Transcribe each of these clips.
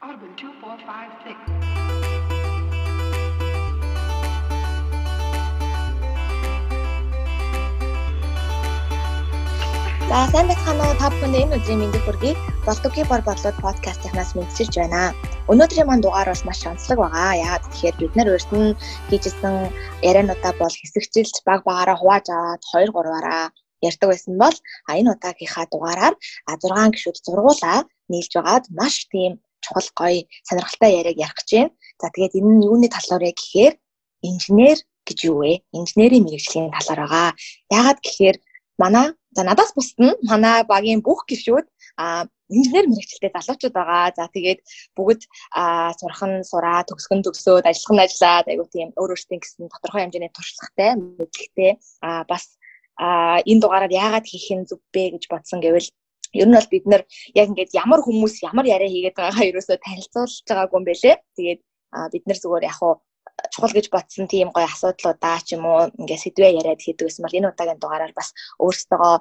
Urban 2456. За сайн байцгаана уу та бүхэнд энэ өдрийн мэндийг хүргэе. Болдогки бор бодлоод подкастынхаас мэдчилж байна. Өнөөдрийн маань дугаар бол маш онцлог байгаа. Яагаад тэгэхээр бид нар урд нь хийжсэн яриануудаа бол хэсэгчилж баг багаараа хувааж аваад 2 3-аараа ярьдаг байсан бол а энэ удаагийнхаа дугаараар а 6 гишүүд зургуулаа нийлж байгаад маш тийм чухал гоё сонирхолтой яриаг ярих гэж байна. За тэгээд энэ нь юуны талаар вэ гэхээр инженер гэж юу вэ? Инженерийн мэрэгжлийн талаар байгаа. Яагаад гэхээр манай За надаас бусд нь манай багийн бүх гишүүд а инженер мэрэгчлээ залуучууд байгаа. За тэгээд бүгд а сурхан сураа, төгсгөн төгсөөд, ажиллах нь ажиллаад айгуу тийм өөр өөртөө гэсэн тодорхой хэмжээний туршлагатай, мэдлэгтэй а бас а энэ дугаараар яагаад хийх нь зүв бэ гэж бодсон гэвэл ер нь бол бид нар яг ингээд ямар хүмүүс ямар яриа хийгээд байгаагаа ерөөсөө танилцуулж байгаагүй юм бэлээ. Тэгээд бид нар зүгээр яг хуу чухал гэж бодсон тийм гоё асуудлуудаа ч юм уу ингээд сэдвээ яриад хийдэг гэсэн бол энэ удаагийн дугаараар бас өөрсдөө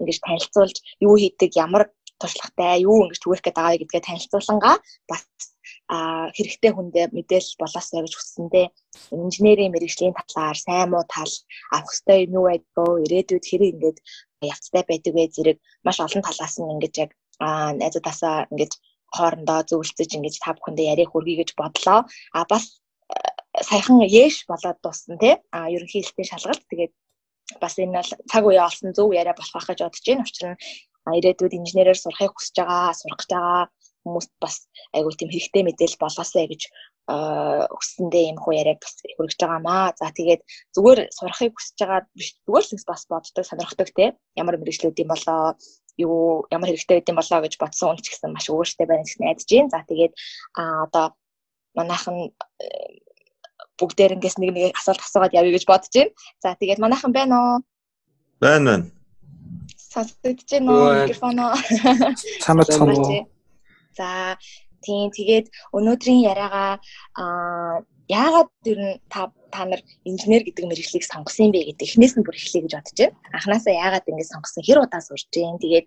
ингэж танилцуулж юу хийдэг ямар туршлагатай юу ингэж түгэх гээд байгаа гэдгээ танилцуулангаа бас а хэрэгтэй хүндээ мэдээлэл болоосоо гэж хүссэндээ инженерийн мэрэгжлийн талаар сайн муу тал авах хэрэгтэй юм уу байдгаа ирээдүйд хэрэг ингээд явцтай байдаг вэ? Зэрэг маш олон талаас нь ингэж яг найзуудаасаа ингэж хоорондоо зөвлөж ингэж та бүхэндээ яриа хүргэе гэж бодлоо. А бас саяхан яэш болоод дууссан тий а ерөнхий хэлтийн шалгалт. Тэгээд бас энэ бол цаг үе олсон зөв яриа болох гэж бодож байна. Учир нь ирээдүйд инженерээр сурахыг хүсэж байгаа, сурах гэж байгаа хүмүүст бас айгүй тийм хэрэгтэй мэдээлэл болоосэй гэж өссөндөө юм хуу яриаг бас хүргэж байгаа маа. За тэгээд зүгээр сурахыг хүсэж байгаа биш зүгээр л бас боддог, сонирхдаг те. Ямар мэрэгчлүүд юм болоо юу ямар хэрэгтэй байд юм болоо гэж бодсон үн ч гэсэн маш өөртөө байна гэж найдаж байна. За тэгээд а одоо манайхан бүгдээрэнгээс нэг нэг асуулт асуугаад явъя гэж бодож байна. За тэгээд манайхан байна уу? Байна байна. Сонсогдож байна уу микрофоноо? Чамд цамуу. За тийм тэгээд өнөөдрийн яриагаа аа яагаад ер нь та та нар инженер гэдэг мэргэжлийг сонгосон бэ гэдэг эхнээс нь бүр эхлэе гэж бодож байна. Анханасаа яагаад ингэ сонгосон хэр удаа сурч जैन. Тэгээд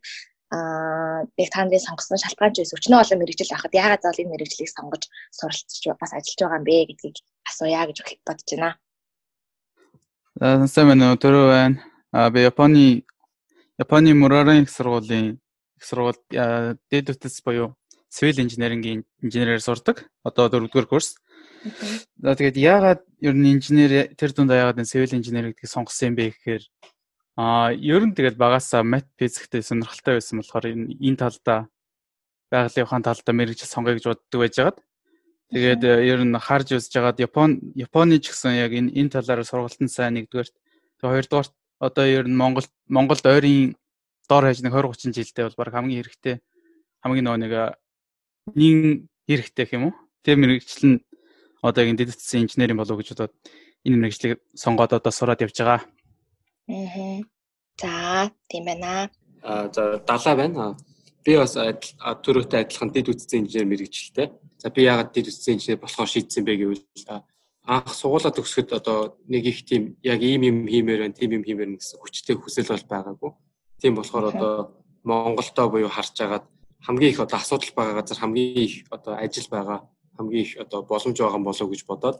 аа яг та нарын сонгосон шалтгаан ч өчнөө олон мэрэгжил байхад яагаад заавал энэ мэрэгжлийг сонгож суралцж бас ажиллаж байгаа юм бэ гэдгийг асууя гэж бодож байна. За сайн байна уу? Төрөө байна. А би Японы Японы Мурарын их сургуулийн их сургууль дээд үтс буюу civil engineering-ийн инженерээр сурдаг. Одоо дөрөвдүгээр курс. За тэгээд яагаад ер нь инженер тэр дунд яагаад civil engineering гэдгийг сонгосон юм бэ гэхээр Аа, ер нь тэгэл багасаа мат физиктэй сонирхолтой байсан болохоор энэ энэ талдаа байгалийн ухаан талдаа мэрэгжил сонгоё гэж боддог байжгаад. Тэгээд ер нь харж үзэж байгаад Япон Японы ч гэсэн яг энэ энэ талаараа сургалтын сайн нэгдүгээрт тэгээд хоёрдугаарт одоо ер нь Монгол Монголд ойрын дор хаяж нэг 20 30 жилдээ бол баг хамгийн хэрэгтэй хамгийн нөгөө нэг нин хэрэгтэй гэх юм уу? Тэр мэрэгжил нь одоо яг дэдэтсэн инженерийн болов гэж бодоод энэ мэрэгжлийг сонгоод одоо сураад явж байгаа. Аа. За, тийм байна. Аа за далаа байна. Би бас төрөөтэй адилхан дэд үтцэн инженер мэрэгчлээ. За би яагаад дэд үтцэн инженер болохоор шийдсэн бэ гэвэл анх сугуулаа төгсөхөд одоо нэг их тийм яг ийм юм хиймээр байна, тийм юм хиймээр гэсэн хүчтэй хүсэл бол байгаагүй. Тийм болохоор одоо Монголдоо буюу харж агаад хамгийн их одоо асуудал байгаа газар хамгийн их одоо ажил байгаа, хамгийн их одоо боломж байгаа болов гэж бодоод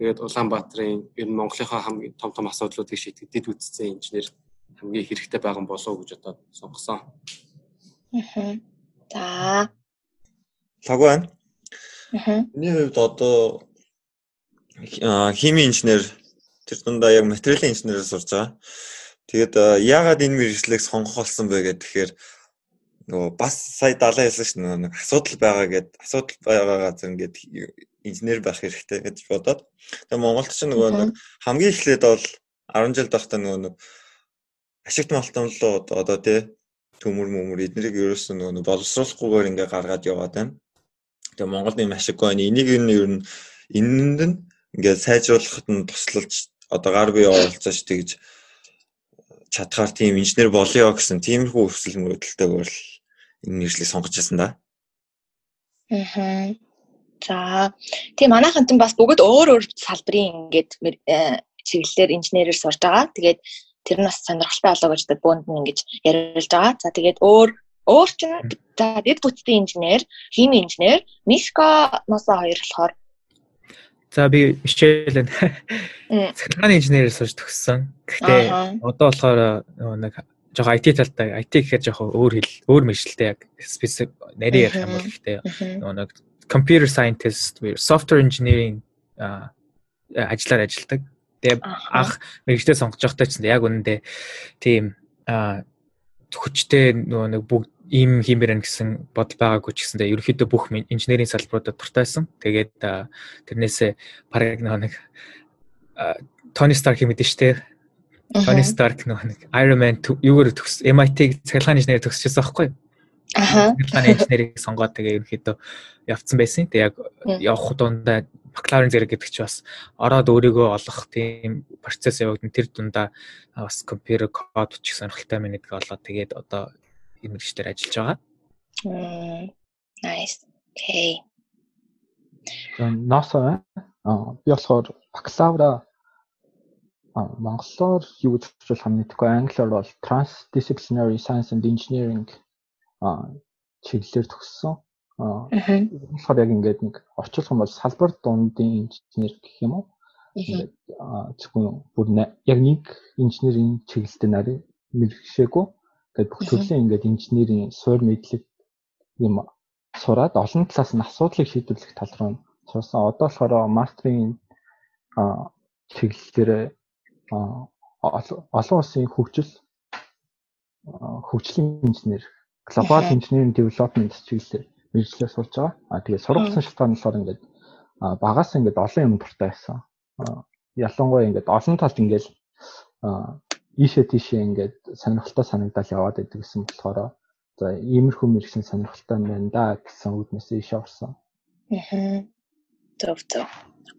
Тэгээд Улаанбаатарын ер нь Монголынхаа хамгийн том том асуудлуудыг шийдэх дэд үтцсэн инженер хамгийн хэрэгтэй байгаа болов гэж одоо сонгосон. Аа. За. Лаг байна. Аа. Миний хувьд одоо хими инженер тэр дундаа яг материалын инженерээр сурж байгаа. Тэгээд яагаад энэ мэргэжлийг сонгох болсон бэ гэхээр нөгөө бас сая далаа хэлсэн шүү дээ нэг асуудал байгаа гэд асуудал байгаа газар ингээд инженер байх хэрэгтэй гэж бодоод тэгээ Монголд ч нөгөө нэг хамгийн эхлээд бол 10 жил байхдаа нөгөө нэг ашигт малтамлуу одоо тий төмөр мөмөр эднэрийг ерөөсөн нөгөө боловсруулахгүйгээр ингээ гаргаад яваад байна. Тэгээ Монголд юм ашиггүй байна. Энийг ер нь энэнд нь ингээ сайжруулахад нь туслалж одоо гар бие оролцож тэгж чадхаар тийм инженер болёо гэсэн тиймэрхүү өсөл мөрөдөлтөөр л энэ нэршлийг сонгож байсан да. Аа. За тийм манайхан ч бас бүгд өөр өөр салбарын ингээд э, чиглэлээр инженерээр сурж байгаа. Тэгээд тэр нь бас сонирхолтой болоо гэж бөөнд нь ингэж яриулж байгаа. За тэгээд өөр Өөр чинь за дэд бүтцийн инженер, хими инженер, Мишка ноосоо хоёр болохоор За би Мишель цахилгааны инженерээр сурч төгссөн. Гэхдээ одоо болохоор нэг жоохон IT талтай IT гэхээр жоохон өөр хэл өөр мэржэлтэй яг специфик нарийн ярих юм бол гэхдээ нэг computer scientist, software engineering ажиллаар ажилладаг. Тэгээ анх мэрэгчдээ сонгож байхдаа ч яг үнэндээ тийм хүчтэй нөгөө нэг бүгд ийм хиймээр гэсэн бодол байгаагүй ч гэсэндээ ерөөхдөө бүх инженерийн салбаруудад дуртайсан. Тэгээд тэрнээсээ параг нэг Тони Старк мэдэн штэ. Тони Старк нэг Iron Man юугаар төгс MIT цахилгааны инженер төгсчихсэн байхгүй юу? Аа. Цахилгааны инженерийг сонгоод тэгээ ерөөхдөө явцсан байсан. Тэгээ яг явах дундаа бакалаврын зэрэг гэдэг чи бас ороод өөрийгөө олох тийм процесс явагдана. Тэр дундаа бас компьютер код бичих сонирхолтой байна гэдгийг олоод тэгээд одоо энэ мэрэгчлэр ажиллаж байгаа. Nice. Okay. NASA аа би болохоор бакалавра монголоор юу гэж хэлж хам мэдгүй англиар бол Transdisciplinary Science and Engineering чиглэлээр төгссөн. Аа болохоор яг ингээд нэг орчуулсан бол салбар дундын инженер гэх юм уу? Ингээд зөвхөн бүр яг нэг инженерийн чиглэлтэй нарыг мэрэгшээгүй Ингээд бүх төрлийн ингээд инженерийн суурь мэдлэг юм сураад олон талаас нь асуудлыг шийдвэрлэх тал руу сурсан. Одоо болохоор мастрын чиглэлээр олон улсын хөгжил хөгжлийн инженер глобал инженерийн девелопмент чиглэлээр мэрэгчлээ сурж байгаа. А тэгээд сургалтын шалтгаан нь болохоор ингээд багаас ингээд олон юм дуртай байсан. Ялангуяа ингээд олон талд ингээд ийшээ тийшээ ингээд сонирхолтой санагдал яваад байдаг гэсэн болохоор за иймэрхүү мэрэгсэн сонирхолтой юм байна да гэсэн үднээс ийшээ орсон. Аа. Төв төв.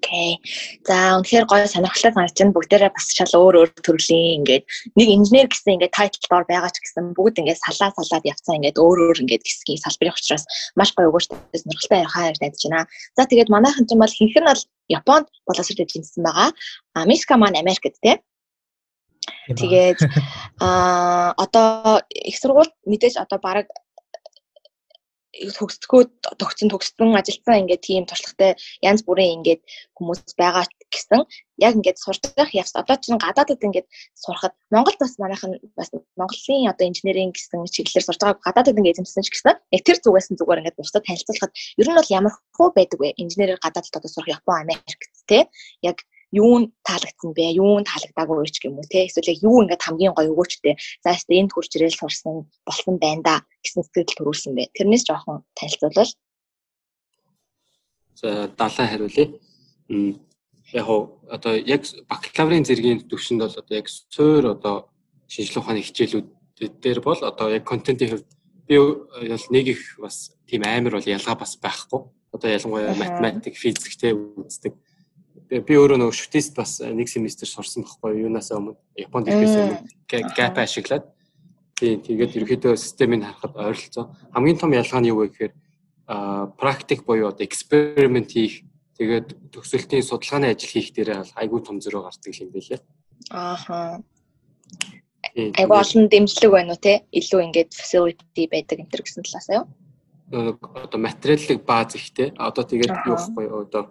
Окей. За үнэхээр гоё сонирхолтой санагдаж бүгдээрээ бас шал өөр өөр төрлийн ингээд нэг инженер гэсэн ингээд тайтл дор байгаа ч гэсэн бүгд ингээд салаа салаад явцсан ингээд өөр өөр ингээд хэсгийн салбарын учраас маш гоё өгөөжтэй сонирхолтой ярихаа найдаж байна. За тэгээд манайхан ч юм бол хинхэн бол Японд боловсрол эзэмсэн байгаа. А Мишка маань Америкт тий. Тэгээд аа одоо их сургууль мэдээж одоо баг төгсгөө тогтсон төгссөн ажилтсан ингээд тийм туршлагатай янз бүрийн ингээд хүмүүс байгаа гэсэн. Яг ингээд сурч байх явц одоо ч гадаадд ингээд сурахад Монголд бас манайхан бас Монголын одоо инженерийн гэсэн чиглэлээр сурж байгаа гадаадд ингээд эзэмсэн ч гэсэн яг тэр зүгээс нь зүгээр ингээд бусдад танилцуулахад ер нь бол ямар хөө байдаг вэ? Инженерээр гадаадд одоо сурах Япон Америкт те? Яг юу нь таалагдсан бэ? Юу нь таалагдаагүй ч уу те. Эсвэл яг юу ингээд хамгийн гоё өгөөчтэй. За ястаа энд хурж ирэл сурсан болсон байна да гэсэн сэтгэл төрүүлсэн бэ. Тэрнээс жоохон танилцуулбал. За далаа хариулъя. Яг одоо яг бакалаврын зэргийн төвшөнд бол одоо яг суур одоо шинжилгээ ухааны хичээлүүд дээр бол одоо яг контентын хувьд би бол нэг их бас тийм амар бол ялгаа бас байхгүй. Одоо ялангуяа математик, физик те үздэг би өөрөө нөгөө шүтист бас нэг семестр сурсан байхгүй юунаас өмнө Японд ирэхээс өмнө gap ашиглаад тий тэгээд ерөөхдөө системийг харахад ойролцоо хамгийн том ялгаа нь юу вэ гэхээр практик буюу одоо эксперимент хийх тэгээд төгсөлтийн судалгааны ажил хийх дээр айгүй том зөрөө гардаг юм байлээ. Ааха. Айгүй олон дэмжлэг байна уу те? Илүү ингээд facility байдаг энэ төр гэсэн талаас аа юу? Одоо материалын бааз ихтэй. Одоо тэгээд юу вэ одоо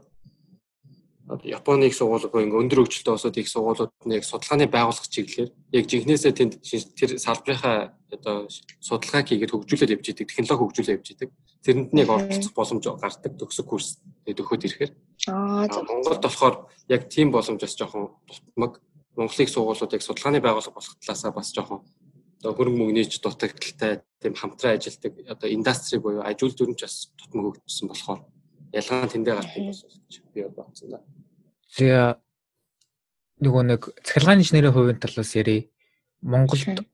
Японыг сургуулиугүй ингээ өндөр хөгжилтэй улсууд их сургуулиуд нь яг судалгааны байгууллага чиглэлээр яг жинхнээсээ тэнд тэр салбарынхаа одоо судалгааг хийгээд хөгжүүлээд явж идэг, технологи хөгжүүлээд явж идэг. Тэрэнд нэг оролцох боломж гардаг төгсөг курс өгөхөд ирэхээр. Аа Монголд болохоор яг тийм боломж бас жоохон дутмаг. Монголыг сургуулиуд яг судалгааны байгууллага болох талаасаа бас жоохон одоо хөрөнгө мөнгөний дутагдaltaй тийм хамтран ажилдаг одоо индастри буюу ажил дүрмж бас дутмаг өгдсөн болохоор ялгаа нь тэндээ гардаг бас би бодсон да. Тэгээ нөгөө нэг цахилгааны инженерийн хувийн талаас ярив. Монголд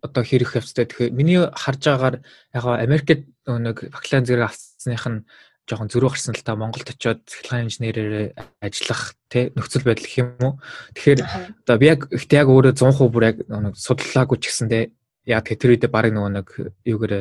одоо хэрэг явцтай. Тэгэхээр миний харж байгаагаар яг Америкт нэг бакалавр зэрэг авсных нь жоохон зөрүү гарсан л та Монголд очиод цахилгааны инженерээр ажиллах тэ нөхцөл байдал гэх юм уу. Тэгэхээр одоо би яг ихтэй яг өөрөө 100% бүр яг нэг судлаагүй ч гэсэндээ яг тэр үедээ баг нөгөө нэг юугээр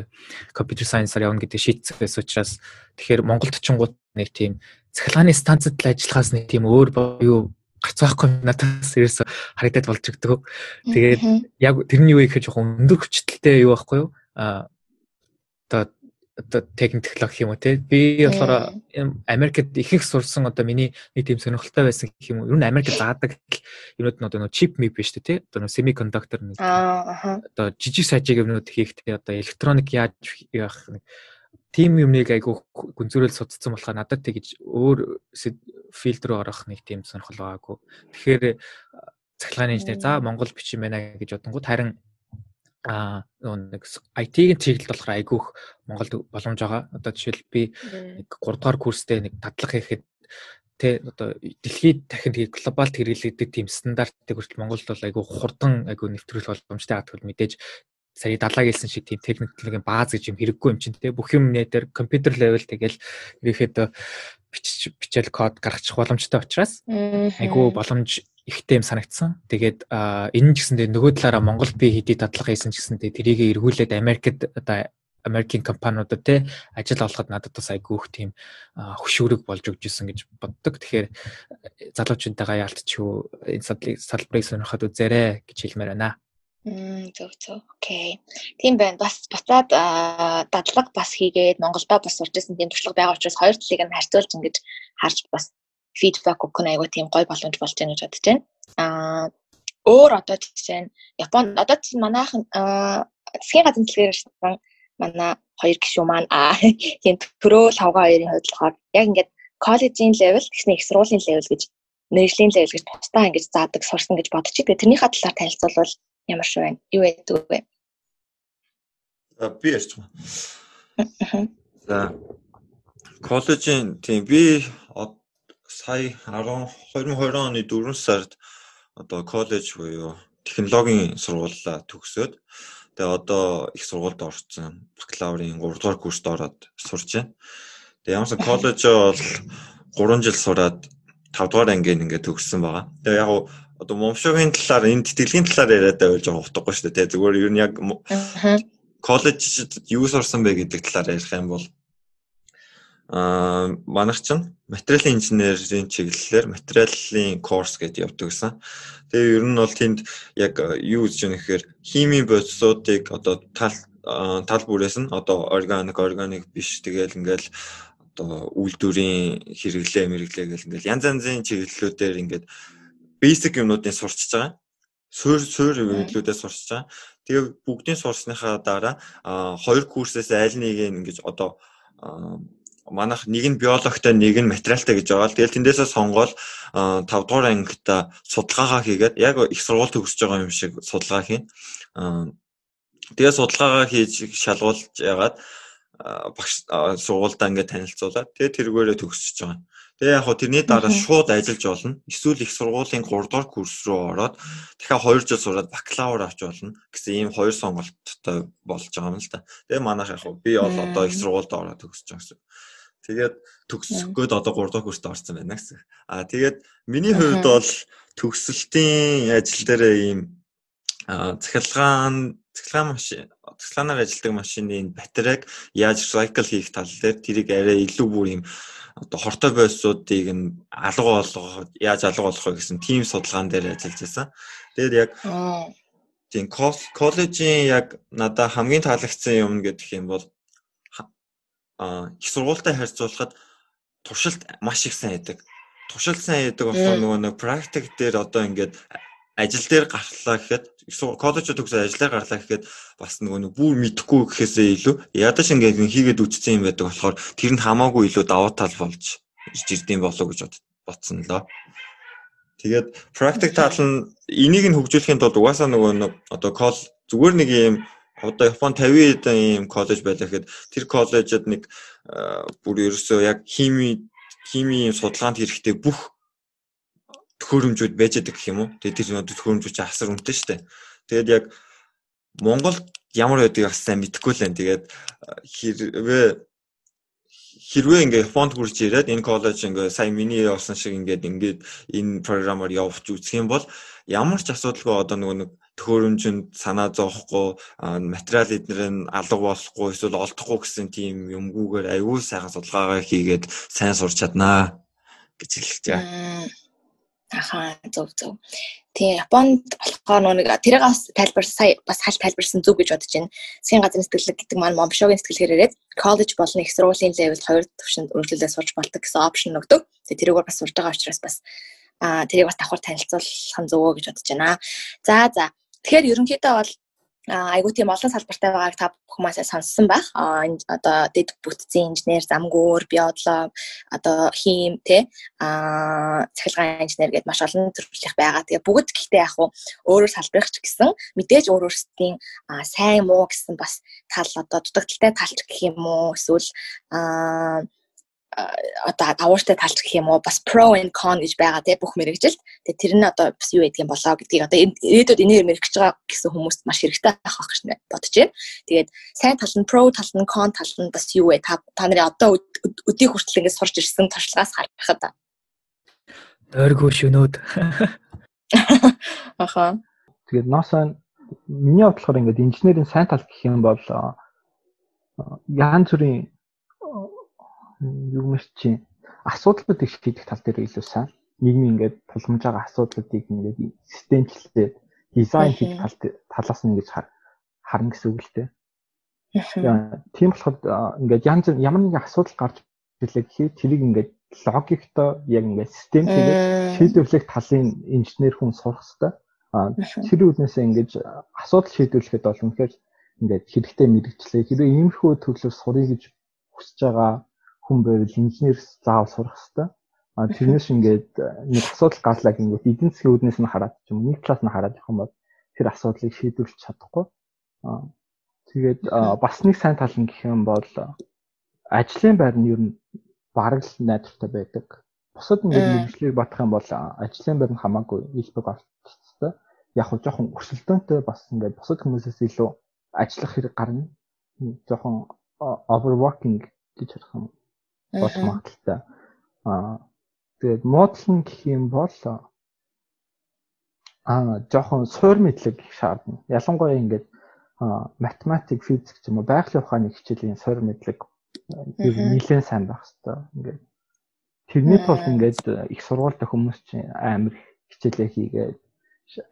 компьютер сайенсаар явна гэдэг шийдсээс учраас тэгэхээр Монголд очингууд нэг тийм цахилгааны станцад л ажиллахаас нэг тийм өөр юу гарц байхгүй надаас ерөөсө харагдаад болж өгдөг. Тэгээд яг тэрний юу их жоохон өндөр хүчтэй юу байхгүй юу? А одоо одоо техник технологи юм уу те? Би болохоор Америкт ихэнх сурсан одоо миний нэг тийм сонирхолтой байсан гэх юм уу? Ер нь Америк заадаг юмуд нь одоо нөө чип мип биш те? Одоо нөө семикондуктор нэг одоо жижиг сажиг юмнууд хийхдээ одоо электроник яаж яах нэг тим юмныг айгу гүнзгөрөл судалсан болохоор надад тэгж өөр филд рүү орох нэг тийм сонирхол байгаагүй. Тэгэхээр цахилгааны инженер за Монгол бичих юм байна гэж бодонгууд харин а нэг IT-ийн чиглэлд болохоор айгүйх Монголд боломж байгаа. Одоо жишээл би нэг 3 дугаар курстэй нэг дадлага хийхэд тэ одоо дэлхийд дахин тэгээ глобал хэрэглэгдэх тийм стандартыг хүртэл Монголд бол айгүй хурдан айгүй нэвтрүүлэх боломжтой гэдэг мэдээж сая далаа гэлсэн шиг тийм техникийн бааз гэж юм хэрэггүй юм чинь те бүх юм нэ дээр компьютер левел тэгэл ерөөхдөө бичиж бичээл код гаргачих боломжтой учраас айгүй боломж ихтэй юм санагдсан. Тэгээд энэ ч гэсэндээ нөгөө талаараа Монгол би хэдий дадлага хийсэн ч гэсэндээ тэрийг эргүүлээд Америкт одоо Америкийн компаниудад те ажил олоход надад бас айгүйх тийм хөшөөрөг болж өгч исэн гэж боддог. Тэгэхээр залуучуудтайгаа яалтчгүй энэ салбарыг сонирхоод үзээрэй гэж хэлмээр байна. Мм зөв зөв. Окей. Тийм байна. Бас буцаад дадлага бас хийгээд Монголдо бас сурч ирсэн тийм туршлага байгаа учраас хоёр талыг нь харьцуулж ингэж харж бас фидбек өгөх нь айгүй тийм гой боломж болж байна гэж бодож байна. Аа өөр одоо жишээ нь Японд одоо чинь манайхан засгийн газрын дэлгэр ирсэн манай хоёр гишүү маань аа тийм төрөө лавга хоёрын хувьд болохоор яг ингээд коллежийн левел тэгснэ их сургуулийн левел гэж мэрэгжлийн левел гэж тусдаа ингэж заадаг сурсан гэж бодож байгаа. Тэрнийхээ талаар танилцуулбал ямар шиг байна? Юу байдаг вэ? А би ярьж байгаа. За коллежийн тийм би сая 10 2020 оны 4 сард одоо коллеж буюу технологийн сургуулаа төгсөөд тэгээ одоо их сургуульд орсон бакалаврын 3 дугаар курст ороод сурч байна. Тэгээ ямарсан коллеж бол 3 жил сураад 5 дугаар ангийн ингээд төгссөн байгаа. Тэгээ яг одоо момшогийн талаар энэ тэтгэлийн талаар яриад байвал жоохон утгагүй шүү дээ. Зүгээр ер нь яг коллежид юу сурсан бэ гэдэг талаар ярих юм бол аа манайх чинь материалын инженерийн чиглэлээр материалын курс гэдэг явдаг гэсэн. Тэгээ ер нь бол тэнд яг юу гэж юм гэхээр химийн бодисуудыг одоо тал тал бүрээс нь одоо органик органик биш тэгэл ингээл одоо үйлдвэрийн хэрэглээ мэрэглээ гэл ингээл янз янзын чиглэлүүдээр ингээд basic юмнуудыг сурчиж байгаа. Суур суур юмнуудаа сурчиж байгаа. Тэгээ бүгдийн сурсныхаа дараа хоёр курсээс аль нэг нь ингэж одоо манайх нэг нь биологтой нэг нь материалтай гэж байгаа. Тэгэл тэндээсээ сонгоод 5 дугаар ангита судалгаагаа хийгээд яг их сургууль төгсөж байгаа юм шиг судалгаа хийн. Тэгээ судалгаагаа хийж шалгуулж ягаад багш сургуульдаа ингээд танилцуулаад тэгээ тэргээрээ төгсөж байгаа. Тэгээ яг хөө тэрний дараа шууд ажиллаж болно. Эсвэл их сургуулийн 3 дугаар курс руу ороод дахиад 2 жил сураад бакалавр авч болно гэсэн ийм хоёр сонголттой болж байгаа юм л да. Тэгээ манайх яг хөө би бол одоо их сургуульд ороод төгсөж байгаа гэсэн. Тэгээд төгсгөөд одоо 3 дахь курст орсон байна гэсэн. Аа тэгээд миний хувьд бол төгсөлтийн ажил дээр ийм цахилгаан цахилгаан машин цахилгаанаар ажилладаг машины батарейг яаж recycle хийх тал дээр тэрийг арай илүү бүр ийм одоо хортой байсуудыг нь алга болгох яаж алга болгох вэ гэсэн тийм судалгаан дээр ажиллаж байсан. Тэгээд яг тийм коллежийн яг надад хамгийн таалагдсан юм гэдэг юм бол их сургуультай харьцуулахад туршилт маш их сайн яадаг. Туршилт сайн яадаг болохоор нөгөө нэг практик дээр одоо ингээд ажил дээр гарлаа гэхэд коллеж төгсөө ажиллаар гарлаа гэхэд бас нөгөө нэг бүр мэдхгүй гэхээсээ илүү ядаж ингээд хийгээд үтцсэн юм байдаг болохоор тэр нь хамаагүй илүү давуу тал болж ирдэм болов гэж бодсон лөө. Тэгээд практик тал нь энийг нь хөгжүүлэхийн тулд угаасаа нөгөө нэг одоо кол зүгээр нэг юм одоо Япон 50 хэдэн ийм коллеж байлаа гэхэд тэр коллежид нэг бүр ерөөсөө яг хими химийн судалгаанд хэрэгтэй бүх төхөөрөмжүүд байж байгаа гэх юм уу. Тэгээд тэр төхөөрөмжүүд асар үнэтэй шүү дээ. Тэгээд яг Монголд ямар байдгийг бас сайн мэдэхгүй л байна. Тэгээд хэрвээ хэрвээ ингээ Японд хүрч ирээд энэ коллеж ингээ сайн миний явсан шиг ингээд ингээд энэ програмаар явж үзэх юм бол ямар ч асуудалгүй одоо нөгөө нэг төхөөрөмжөнд санаа зовхгүй материал эднэр нь алга болохгүй эсвэл олдохгүй гэсэн тийм юмгүйгээр аюул сайхан судалгаагаа хийгээд сайн сурч чаднаа гэж байгаа. Ахаа зөв зөв. Тийм Японд болохоор нэг тэрийг бас тайлбар сая бас халь тайлбарсан зүг гэж бодож байна. Засгийн газрын сэтгэлэг гэдэг маань Момшогийн сэтгэлгээр ирээд коллеж болон их сургуулийн левел хоёр төвшөнд өргөлөлөө сурч болдог гэсэн опшн өгдөг. Тэгээ тэрийг бас сурж байгаа учраас бас аа тэрийг бас давхар танилцуулах нь зөвөө гэж бодож байна. За за. Тэгэхээр ерөнхийдөө бол айгуу тийм олон салбартай байгааг та бүхэн сонссон байх. Одоо дэд бүтцийн инженер, замгүйр, биолог, одоо хим тэ аа цахилгаан инженер гэдээ маш олон төрөлх байгаа. Тэгээ бүгд гэхдээ яг өөрөөр салбарх ч гэсэн мэдээж өөр өөрсдийн сайн муу гэсэн бас тал одоо дутагдaltaй талч гэх юм уу эсвэл аа одоо авууштай талч гэх юм уу бас pro and con гэж байгаа тий бүх мэрэгжилд. Тэгээ тэр нь одоо бас юу гэдэг юм болоо гэдгийг одоо ирээдүйд энээр мэрэгж байгаа гэсэн хүмүүст маш хэрэгтэй байх байх гэж бодож байна. Тэгээд сайн тал нь pro тал нь con тал нь бас юу вэ? Та та нарын одоо өдий хүртэл ингэж сурч ирсэн туршлагаас харахад. Дөргөө шөнөөд. Аха. Тэгээд NASA миний бодлохоор ингээд инженерийн сайн тал гэх юм бол янз бүрийн юу мэрч чинь асуудлуудыг шийдэх тал дээр илүү сайн. Нийгмийн ингээд тулгамж байгаа асуудлуудыг ингээд системчлээд дизайн хийх тал талаас нь ингэж харна гэсэн үг л дээ. Тийм болохоор ингээд янз ямар нэгэн асуудал гарч ирлээ гэхэд тэрийг ингээд логиктой яг ингээд систем хийгээд шийдвэрлэх талын инженер хүн сурах хэрэгтэй. А тэр үднээсээ ингээд асуудал шийдвэрлэхэд бол үнэхээр ингээд хэрэгтэй мэрэгчлээ. Хэрвээ иймэрхүү төрлөөр сурыг гэж хүсэж байгаа хүн байвал инженерс заавал сурах хэрэгтэй. А тэрнээс ингээд нэг асуудал гарлаа гингүүт эдийн засгийн үүднээс нь хараад ч юм нэг талаас нь хараад явах юм бол тэр асуудлыг шийдвэрлэж чадахгүй. А тэгээд бас нэг сайн тал нь гэх юм бол ажлын байр нь ер нь бараг л найдвартай байдаг. Бусад ингээд мэрэгжлийг батах юм бол ажлын байр нь хамаагүй илбэг авчихсан. Яг хөө жоохон өрсөлдөөнтэй бас ингээд бусад хүмүүсээс илүү ажиллах хэрэг гарна. Жоохон overworking гэж ярих юм болох магадaltaй. Аа тэгээд нь гэх юм бол аа жоохон суур мэдлэг шаардна. Ялангуяа ингээд математик, физик ч юм уу байгалийн ухааны хичээлийн суур мэдлэг нэлээд сайн байх хэрэгтэй. Ингээд тэрний тулд ингээд их сургуультай хүмүүс чинь амар хичээлээ хийгээд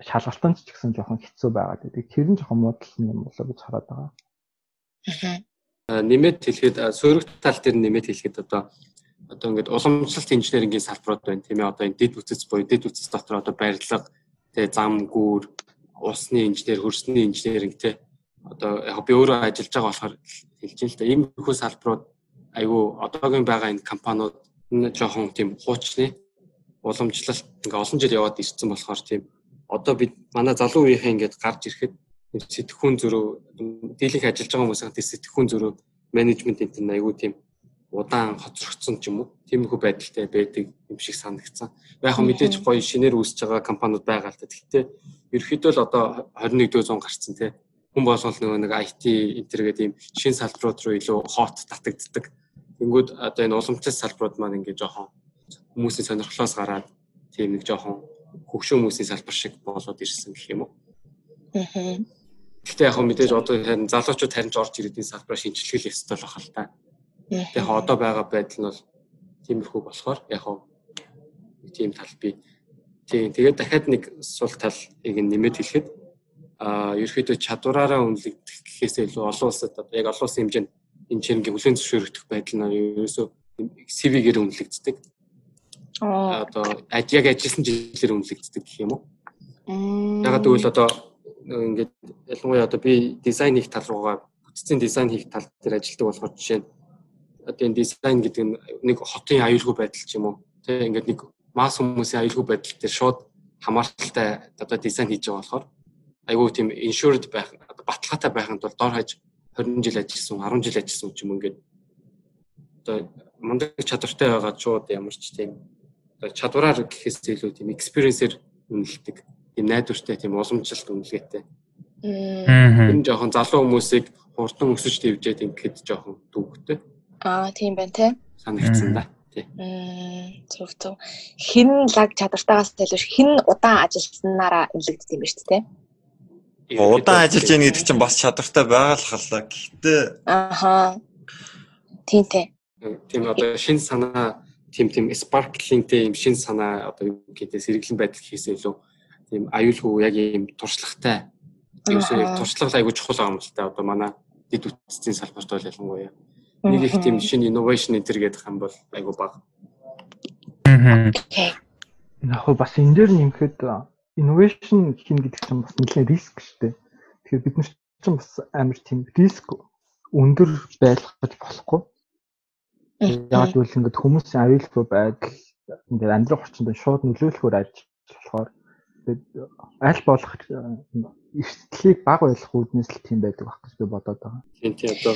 шалгалтанд ч гэсэн жоохон хэцүү байгаад байдаг. Тэр нь жоохон модал юм болоо гэж хараад байгаа. Аа нэмээд хэлэхэд суурьх тал дээр нэмээд хэлэхэд одоо одоо ингээд уламжлалт инженерингийн салбарууд байна. Тийм ээ одоо энэ дэд үтц буюу дэд үтц дотор одоо барилга тэгээ зам гүүр усны инженер хөрсний инженеринг тий одоо яг би өөрөө ажиллаж байгаа болохоор хэлж юм л да ийм хөө салбарууд айгүй одоогийн байгаа энэ компаниуд жоохон тийм хуучны уламжлалт ингээ олон жил яваад ирсэн болохоор тийм одоо бид манай залуу үеийнхээ ингээд гарч ирэхэд сэтгхүүн зөрөө дийлэнх ажиллаж байгаа хүмүүсийн тэр сэтгхүүн зөрөө менежмент энэ нь айгүй тийм удаан хоцрогдсон ч юм уу тиймэрхүү байдалтай байдаг юм шиг санагдсан. Яг хөө мэдээж гоё шинээр үүсэж байгаа компаниуд байгаа л та. Гэхдээ ерөөхдөө л одоо 21-р зуун гарцсан тий. Хүн болгол нөгөө нэг IT интергээд ийм шин салбарууд руу илүү хот татагддаг. Тэнгүүд одоо энэ уламжлалт салбарууд маань ингээ жоохон хүмүүсийн сонирхлоос гараад тийм нэг жоохон хөгшөө хүмүүсийн салбар шиг болоод ирсэн гэх юм уу. Аа Гэхдээ яг мэдээж одоо харин залуучууд харин ч орж ирээд энэ салбараа шинжилгээл ёстой л бахал та. Тэгээ одоо байгаа байдал нь бол тиймэрхүү болохоор яг тийм тал би тийм тэгээд дахиад нэг сул талыг нэмээд хэлэхэд а ерөөхдөө чадвараараа үнэлэгдэх гэхээсээ илүү олон улсад одоо яг олон улсын хэмжээнд энэ чирэнгийн хүлэн зөвшөөрөгдөх байдал нь ерөөсөө CV-гээр үнэлэгддэг. Аа одоо яг ажилласан жилээр үнэлэгддэг гэх юм уу? Ягаад гэвэл одоо ингээд ялангуяа одоо би дизайн хийх тал руугаа бүтцийн дизайн хийх тал дээр ажилладаг болохоор жишээ нь одоо энэ дизайн гэдэг нь нэг хотын аюулгүй байдал ч юм уу тийм ингээд нэг масс хүмүүсийн аюулгүй байдал дээр шууд хамааралтай одоо дизайн хийж байгаа болохоор айгүй тийм insured байх баталгаатай байханд бол дор хаяж 20 жил ажилласан 10 жил ажилласан ч юм ингээд одоо мундаг чадвартай байгаа шууд ямар ч тийм одоо чадвараар гэхээс илүү тийм experience-ээр үнэлдэг тийм найдвартай тийм уламжлалт үнэлгээтэй. Энэ жоохон залуу хүмүүсийг хурдан өсөж дэвжээд ингээд жоохон дүүгтэй. Аа тийм байна те. Санагдсан да. Зөв зөв. Хин лаг чадвартаагаас илүү хин удаан ажилласнараа нэлэгддэг юм ба шүү дээ. Удаан ажиллаж яах гэдэг чинь бас чадвартай байгаа л. Гэхдээ ааха. Тийм те. Тийм одоо шин санаа тийм тийм sparkling-тэй юм шин санаа одоо юу гэдэг сэргэлэн байдал хийсээ илүү тийм аюулгүй яг ийм туршлагатай ерөөсөө туршлага айгүй чухал юм л та одоо манай дэд үтцийн салбарт бол ялангуяа нэг их тийм шинэ innovation энэ төр гэдэг юм бол айгүй бага. Аа. Яг бас энэ дээр нэмэхэд innovation хийн гэдэг чинь бас нэлээд риск шүү дээ. Тэгэхээр бид нар чинь бас амар тийм риск өндөр байлгах гэж болохгүй. Яг л ингээд хүмүүсийн аюулгүй байдал ингээд амьдрах орчинд шууд нөлөөлөхөөр ажиллаж болохоор аль болох эрсдлийг баг ойлгох үүднээс л тийм байдаг байх гэж би бодоод байгаа. Тийм тийм одоо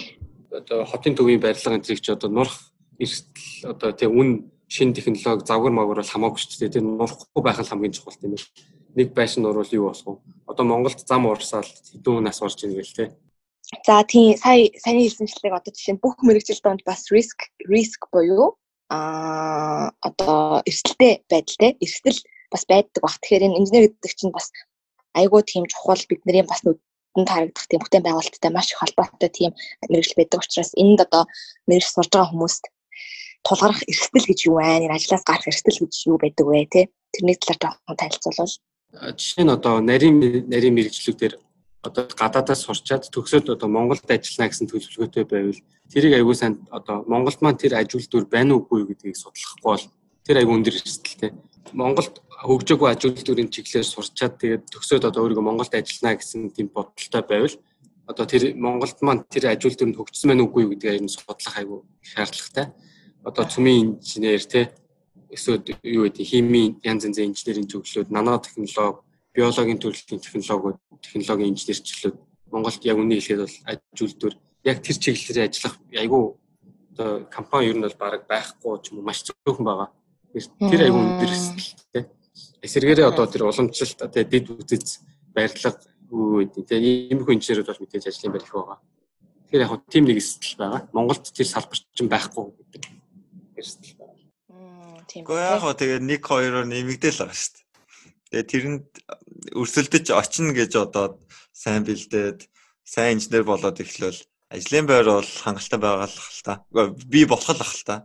одоо хотын төвийн барилга энэ зэрэг чи одоо нурах эрсдэл одоо тийм үн шин технологи завгар магвар бол хамаагүй шүү дээ. Тийм нурахгүй байх нь хамгийн чухал тийм ээ. Нэг байшин нурвал юу болох вэ? Одоо Монголд зам уурсаал хэдэн нас орж ийн гэл тийм За тийм сая саяны хэлсэнчлэг одоо жишээ нь бүх мэрэгжил донд бас риск риск буюу а одоо эрсдэлтэй байдалтай эрсдэл бас байдаг баг. Тэгэхээр энэ инженер гэдэг чинь бас айгүй тийм чухал бидний бас нүдэнд харагдах тийм бүтээн байгуулалттай маш их холбоотой тийм мэрэгжил байдаг учраас энд одоо мэрэгжил сурж байгаа хүмүүст тулгарх эрсдэл гэж юу вэ? Энэ ажлаас гарах эрсдэл гэж юу байдаг вэ? Тэ тэрний талаар жоохон танилцуулбал. Жишээ нь одоо нарийн нарийн мэрэгжлүүдээр одоо гадаадаас сурчаад төгсөөд одоо Монголд ажиллана гэсэн төлөвлөгөөтэй байвал тэрийг аягүй сайн одоо Монголд маань тэр аж үйлдвэр байна уугүй гэдгийг судлахгүй бол тэр аягүй өндөр эрсдэлтэй. Монголд хөгжөөгүй аж үйлдвэрийн чиглэлээр сурчаад тэгээд төгсөөд одоо өөрийгөө Монголд ажиллана гэсэн тийм бодолтой байвал одоо тэр Монголд маань тэр аж үйлдвэр нь хөгжсөн байна уугүй гэдгийг энэ судлах аягүй шаардлагатай. Одоо цөмийн инженер те эсвэл юу гэдэг химийн янз янзын инженерийн зөвлөлүүд, нано технологи биологийн төрлийн технологиуд, технологийн инженерчлүүд Монголд яг үнийг хэлэхэд бол аж үйлдвэр яг тэр чиглэлээр ажиллах айгүй одоо компани ер нь бол баг байхгүй ч юм уу маш цөөхөн байгаа. Тэр айгүй өндөр эсэлтэй. Эсвэргээрээ одоо тэр уламжлалт одоо дэд үтэц барилга үү тийм иймэрхүү инженерүүд бол мэдээж ажлын барих байгаа. Тэгэхээр яг тийм нэг эсэл байгаа. Монголд тэр салбар чинь байхгүй гэдэг эсэл байгаа. Тийм. Гэхдээ яг тэгээ 1 2-оор нэмэгдээл байгаа шүү дээ. Тэгээ тэрэнд өрсөлдөж очино гэж одоо сайн бэлдээд сайн инженер болоод эхлэвэл ажлын байр бол хангалттай байгаа л хэл та. Би болох л ах л та.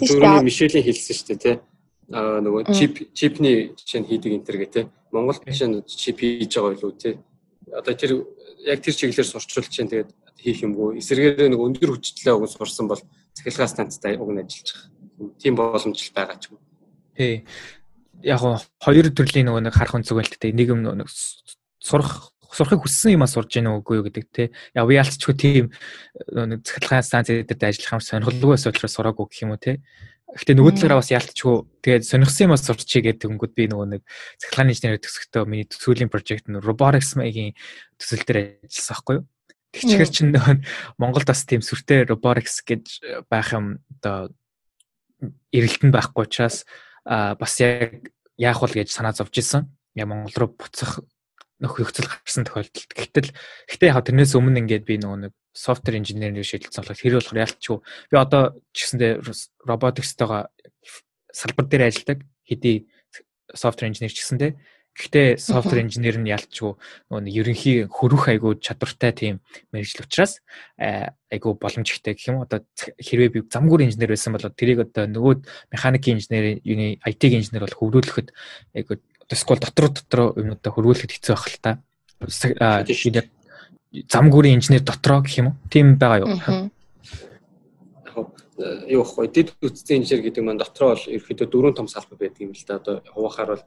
Түрүүний Мишелийн хэлсэн шүү дээ тий. Аа нөгөө чип чипний жишээ нь хийдэг энэ төр гэ тий. Монгол жишээ нь чип хийж байгаа билүү тий. Одоо тэр яг тэр чиглэлээр сурчулж чинь тэгээд хийх юмгүй. Эсвэргээр нэг өндөр хүчтэй уг сурсан бол цахилгаан станцтай уг нь ажиллаж байгаа. Тийм боломж л байгаа ч юм. Тий яг хоёр төрлийн нөгөө нэг харах үнцгөлттэй нэг юм нэг сурах сурахыг хүссэн юмаа сурж гэнэ үгүй юу гэдэг те. Яг яалтчгүй тийм нэг цахилгаан станц дээр ажиллах юм сонирхолгүй учраас сураагүй гэх юм уу те. Гэхдээ нөгөө талаараа бас яалтчгүй тэгээд сонирхсан юмаа сурчий гэдэг өнгөд би нөгөө нэг цахилгаан инженери төсөختөө миний төсвөлийн прожект нь robotics маягийн төсөл дээр ажилласан байхгүй юу. Тэгчээр чинь Монголд бас тийм сүртэй robotics гэж байх юм одоо эргэлтэн байхгүй учраас бас яг яах вэ гэж санаа зовж исэн. Яг Монгол руу буцах нөхөцөл гарсан тохиолдолд. Гэтэл гэтээ яг тэрнээс өмнө ингээд би нөгөө нэг софтвер инженерийн шийдэлцэн болохоор тэр болохоор ялчгүй. Би одоо ч гэсэндээ роботикстойгоо салбар дээр ажилладаг хэдий софтвер инженер ч гэсэндээ Гэхдээ software engineer нь ялчгүй нөгөө нэг ерөнхий хөрөх айгуу чадвартай тийм мэрэгжил учраас айгуу боломжтой гэх юм. Одоо хэрвээ би замгуур инженер байсан бол тэрийг одоо нөгөө механикийн инженер, IT-ийн инженер бол хөврүүлэхэд айгуу скол дотор дотор юмудаа хөрвүүлэхэд хэцүү байх л та. Замгуурын инженер дотроо гэх юм уу? Тийм байгаа юу? юу вэ? Дэд үтцийн инженер гэдэг маань дотроо бол ерөөхдөө дөрвөн том салбар байдаг юм л да. Одоо хуваахаар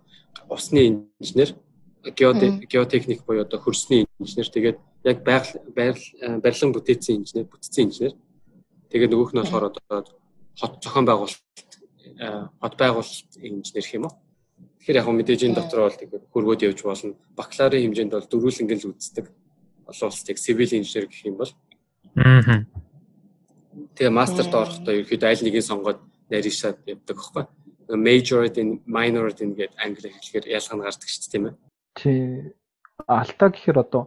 бол усны инженер, геотехник буюу одоо хөрсний инженер, тэгээд яг байгаль барилгын бүтээцийн инженер, бүтцийн инженер. Тэгээд нөгөөх нь болохоор одоо хот зохион байгуулалт, хот байгуулалт инженер гэх юм уу? Тэгэхээр яг мэдээж энэ дотор бол тэгээд хөргөөд явж болно. Бакалаврын хэмжээнд бол дөрвөлнгэн л үздэг. Олон улсыг civil engineer гэх юм бол. Аа Тэгээ мастерт орохдоо ерөөхдөө аль нэгийг сонгоод нарийшаад явдаг байхгүй. Major din minor din гэдэг англи хэлээр ялгаа нь гардаг шүү дээ тийм ээ. Тий. Алтаа гэхээр одоо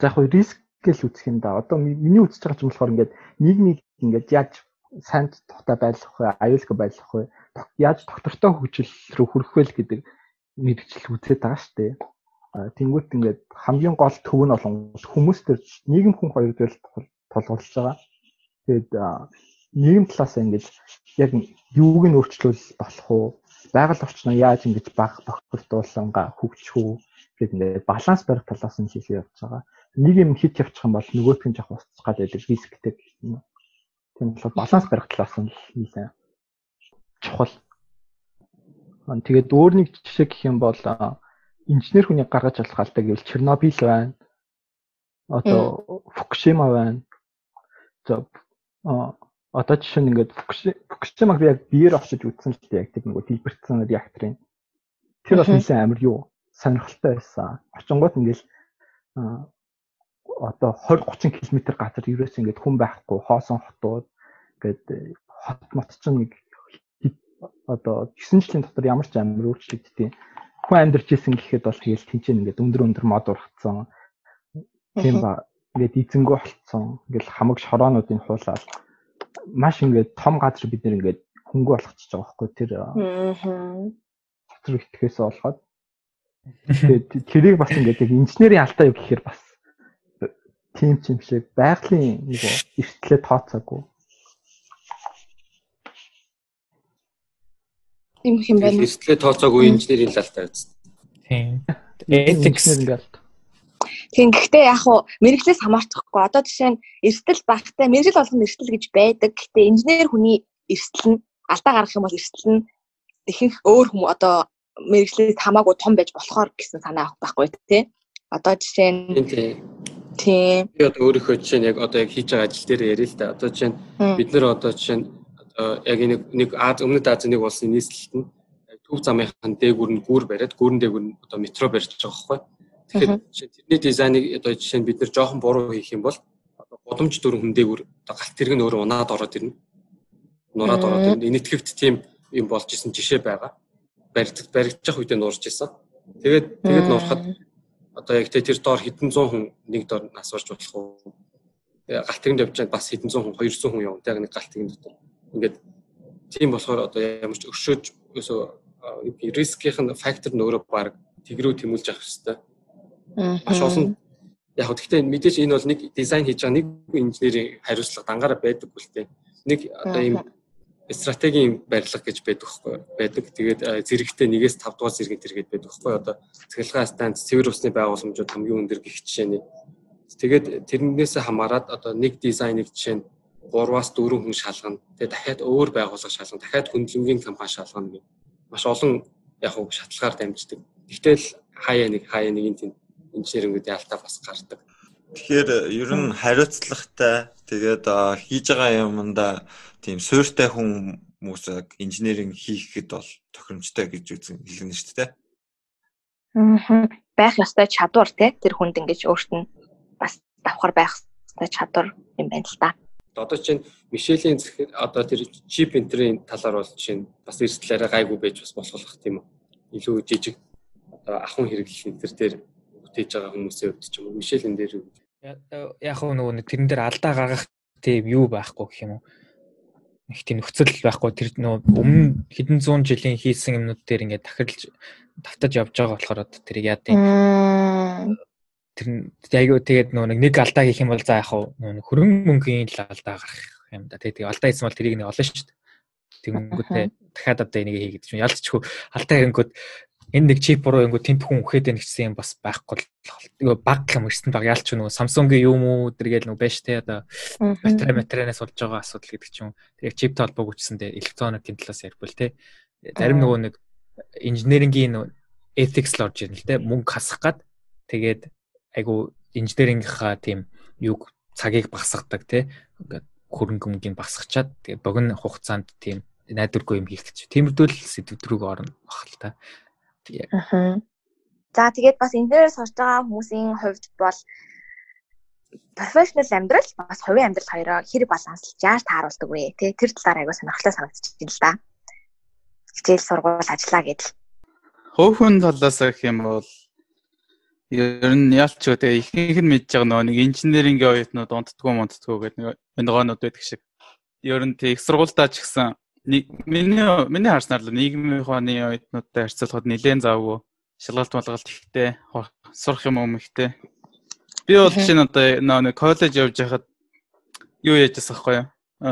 за яг риск гэж үзэх юм да. Одоо миний үзэж байгаа юм болохоор ингээд нийгмийг ингээд яаж сайн тухтай байлгах вэ, аюулгүй байлгах вэ, яаж доктортой хөгжил рүү хүрэх вэ гэдэг мэрэгжил үзээд байгаа шүү дээ. Тэнгүүт ингээд хамгийн гол төв нь болон хүмүүс төр нийгэм хүн хоёр дээр тулгуурлаж байгаа. Тэгээд нийгэм талаас ингэж яг юуг нь өөрчлөл болох уу? Байгаль орчноо яаж ингэж баг бохирдууланга хөгжих үү? гэдэг ингээд баланс барих талаас нь шийдэл явж байгаа. Нэг юм хит явчих юм бол нөгөөх нь жоох устгах гад байдаг рисктэй гэх юм. Тийм болохоор баланс барих талаас нь нэлээд чухал. Тэгээд өөр нэг жишээ гэх юм бол инженер хүний гаргаж болох алтай гэвэл Чернобыль байна. Одоо Фукушима байна. За одоо жишээ нь ингээд Фукушимаг би яг биеэр очиж үзсэн л дээ яг тэр нөгөө дэлбэрсэн реакторын. Тэр бас нэлээд амар юу сонирхолтой байсан. Очингууд ингээл одоо 20 30 км газар ерөөс ингээд хүн байхгүй хоосон хотууд ингээд хот мот чинь нэг одоо 9 жилийн дотор ямар ч амар өөрчлөгддөг. Хүн амьдарч исэн гэхэд бол тэгэл тэнцэн ингээд өндөр өндөр мод ургацсан. Тийм ба ингээд эзэнгөө болцсон. Ингээд хамаг шороонуудыг хуулаад маш ингээд том газар бид нэр ингээд хөнгө болгочихж байгаа байхгүй тэр. Аа. Цэцэр итгэхээс болоод тэгээд тэрийг бас ингээд яг инженерийн алдаа юу гэхээр бас тийм ч юм шиг байгалийн нэг эртлээ тооцоогүй. Юм хэм байна. Эртлээ тооцоогүй инженерийн алдаа үст. Тийм. Ethics ингээд Тийм гэхдээ яг хуу мэрэгчлээс хамаарчихгүй. Одоо жишээ нь эрсдэл багтай мэрэгжил болгоно эрсдэл гэж байдаг. Гэхдээ инженер хүний эрсдэл нь алдаа гаргах юм бол эрсдэл нь ихэнх өөр хүмүүс одоо мэрэгчлээс хамаагүй том байж болохоор гэсэн санаа авах байхгүй тий. Одоо жишээ нь тийм. Би одоо өөрийнхөө жишээ нь яг одоо яг хийж байгаа ажил дээр ярил л да. Одоо жишээ нь бид нэр одоо жишээ нь яг нэг нэг Аз өмнөд Азийн нэг улсын нийслэлт нь төв замынхан дээгүүр нь гүүр бариад гүүрэн дээгүүр нь одоо метро барьж байгаа байхгүй. Тэгэхээр тэрний дизайныг одоо жишээ нь бид нэр жоохон буруу хийх юм бол одоо гудамж дөрөв хүн дээгүүр одоо галт тэрэг нь өөрөө унаад ороод ирнэ. Нураад ороод ирнэ. Энэтхэвт тийм юм болж исэн жишээ байгаа. Баригдах баригдчих үедээ нуурж исэн. Тэгээд тэгээд нуурахад одоо яг тэр доор хэдэн зуун хүн нэг доор нас орж болох уу? Галт тэрэнд явж байгаа бас хэдэн зуун хүн 200 хүн явна. Яг нэг галт тэрэг дотор ингээд тийм болохоор одоо ямар ч өшөөж өсөө рискийнх нь фактор нь өөрөө баг тэгрүү тэмүүлж авах хэрэгтэй. Маш олон яг хөө гэхдээ мэдээж энэ бол нэг дизайн хийж байгаа нэг инженерийн хариуцлага дангаараа байдаг үлтэй. Нэг одоо ийм стратегийн барилга гэж байдаг хгүй байдаг. Тэгээд зэрэгтэй нэгээс 5 дугаар зэрэг тэргээд байдаг хгүй одоо цахилгаан станц, цэвэр усны байгууламжууд хамгийн өндөр гих жишээний. Тэгээд тэрнээс хамаарат одоо нэг дизайныг жишээ нь 3-аас 4 хүн шалгана. Тэгээ дахиад өөр байгууллага шалгана. Дахиад хөндлөнгийн компани шалгана гэх маш олон яг хөө шатлагаар дамждаг. Гэвтэл хаяа нэг хаяа нэгэн тийм инженерингүүдийн алдаа бас гардаг. Тэгэхээр ер нь хариуцлагатай тэгээд хийж байгаа юмдаа тийм суурьтай хүмүүсийг инженеринг хийхэд бол тохиромжтой гэж үзэн хэлнэ шүү дээ. Аа байх ёстой чадвар те тэр хүнд ингэж өөрт нь бас давхар байх ёстой чадвар юм байна л та одоо чинь Мишелийн одоо тэр чип энтрийн талаар бол чинь бас эрсдлээрээ гайгүй байж бас болох тийм үү. Илүү жижиг одоо ахын хэрэглэл энэ төр дээр бүтээж байгаа хүмүүсийн хувьд ч юм уу? Мишелин дээр яг нөгөө нэг тэрэн дээр алдаа гаргах тийм юу байхгүй гэх юм уу. Их тийм нөхцөл байхгүй. Тэр нөгөө өмнө хэдэн зуун жилийн хийсэн юмнууд дээр ингээд дахирлж давтаж явж байгаа болохоор одоо тэрийг яа тийм тэр айгүй тэгээд нөгөө нэг алдаа хийх юм бол за яг нөгөө хөрөнгө мөнгөний л алдаа гарах юм да. Тэгээд алдаа хийсэн бол тэрийг нэг олно шүү дээ. Тэгэнгүүтээ дахиад одоо энийг хий гэдэг чинь ялцчихгүй. Алдаа хийнгүүт энэ нэг чип буруу ингүү тент хүн үхээд байна гэсэн юм бас байхгүй л баг юм ирсэн баг ялч нөгөө Samsung-ийн юм уу тэргээл нөгөө байж тэ одоо батарей материалаас болж байгаа асуудал гэдэг чинь. Тэгээд чиптэй холбоог үчсэндээ электроникийн талаас ярбал тэ зарим нөгөө нэг инженерингийн ethics л орж ирнэ л тэ мөнгө хасах гад тэгээд айгу инженерингийнхаа тийм юг цагийг багсгадаг тий ингээд хөрөнгө мөнгөний багсгачаад тэгээ богино хугацаанд тийм найдваргүй юм хийх гэж. Тиймэрдүүл сэдв төрөг орно бах л та. Аа. За тэгээд бас инженеэр сурж байгаа хүмүүсийн хувьд бол профешнл амьдрал бас хувийн амьдрал хоёроо хэр баланслж яаж тааруулдаг вэ? Тэ тэр талаар аягүй сонирхолтой санагдчихэв л да. Хичээл сургууль ажиллаа гэдэл. Хөвхөн талаас гэх юм бол Ер нь ялч юу тэгээ ихэнх нь мэдж байгаа нөгөө нэг инженерингийн оюутнууд унтдггүй мунтдггүй гэдэг нэг нөгөөнүүд байдаг шиг. Ер нь тэг их сургуультаа ч гэсэн миний миний харснаар л нийгмийн ухааны оюутнуудтай харьцуулахад нэлээд завгүй шалгалт малгалт ихтэй сурах юм ихтэй. Би бол чинь одоо нэг коллеж явж байхад юу яаж байгаа байхгүй юу?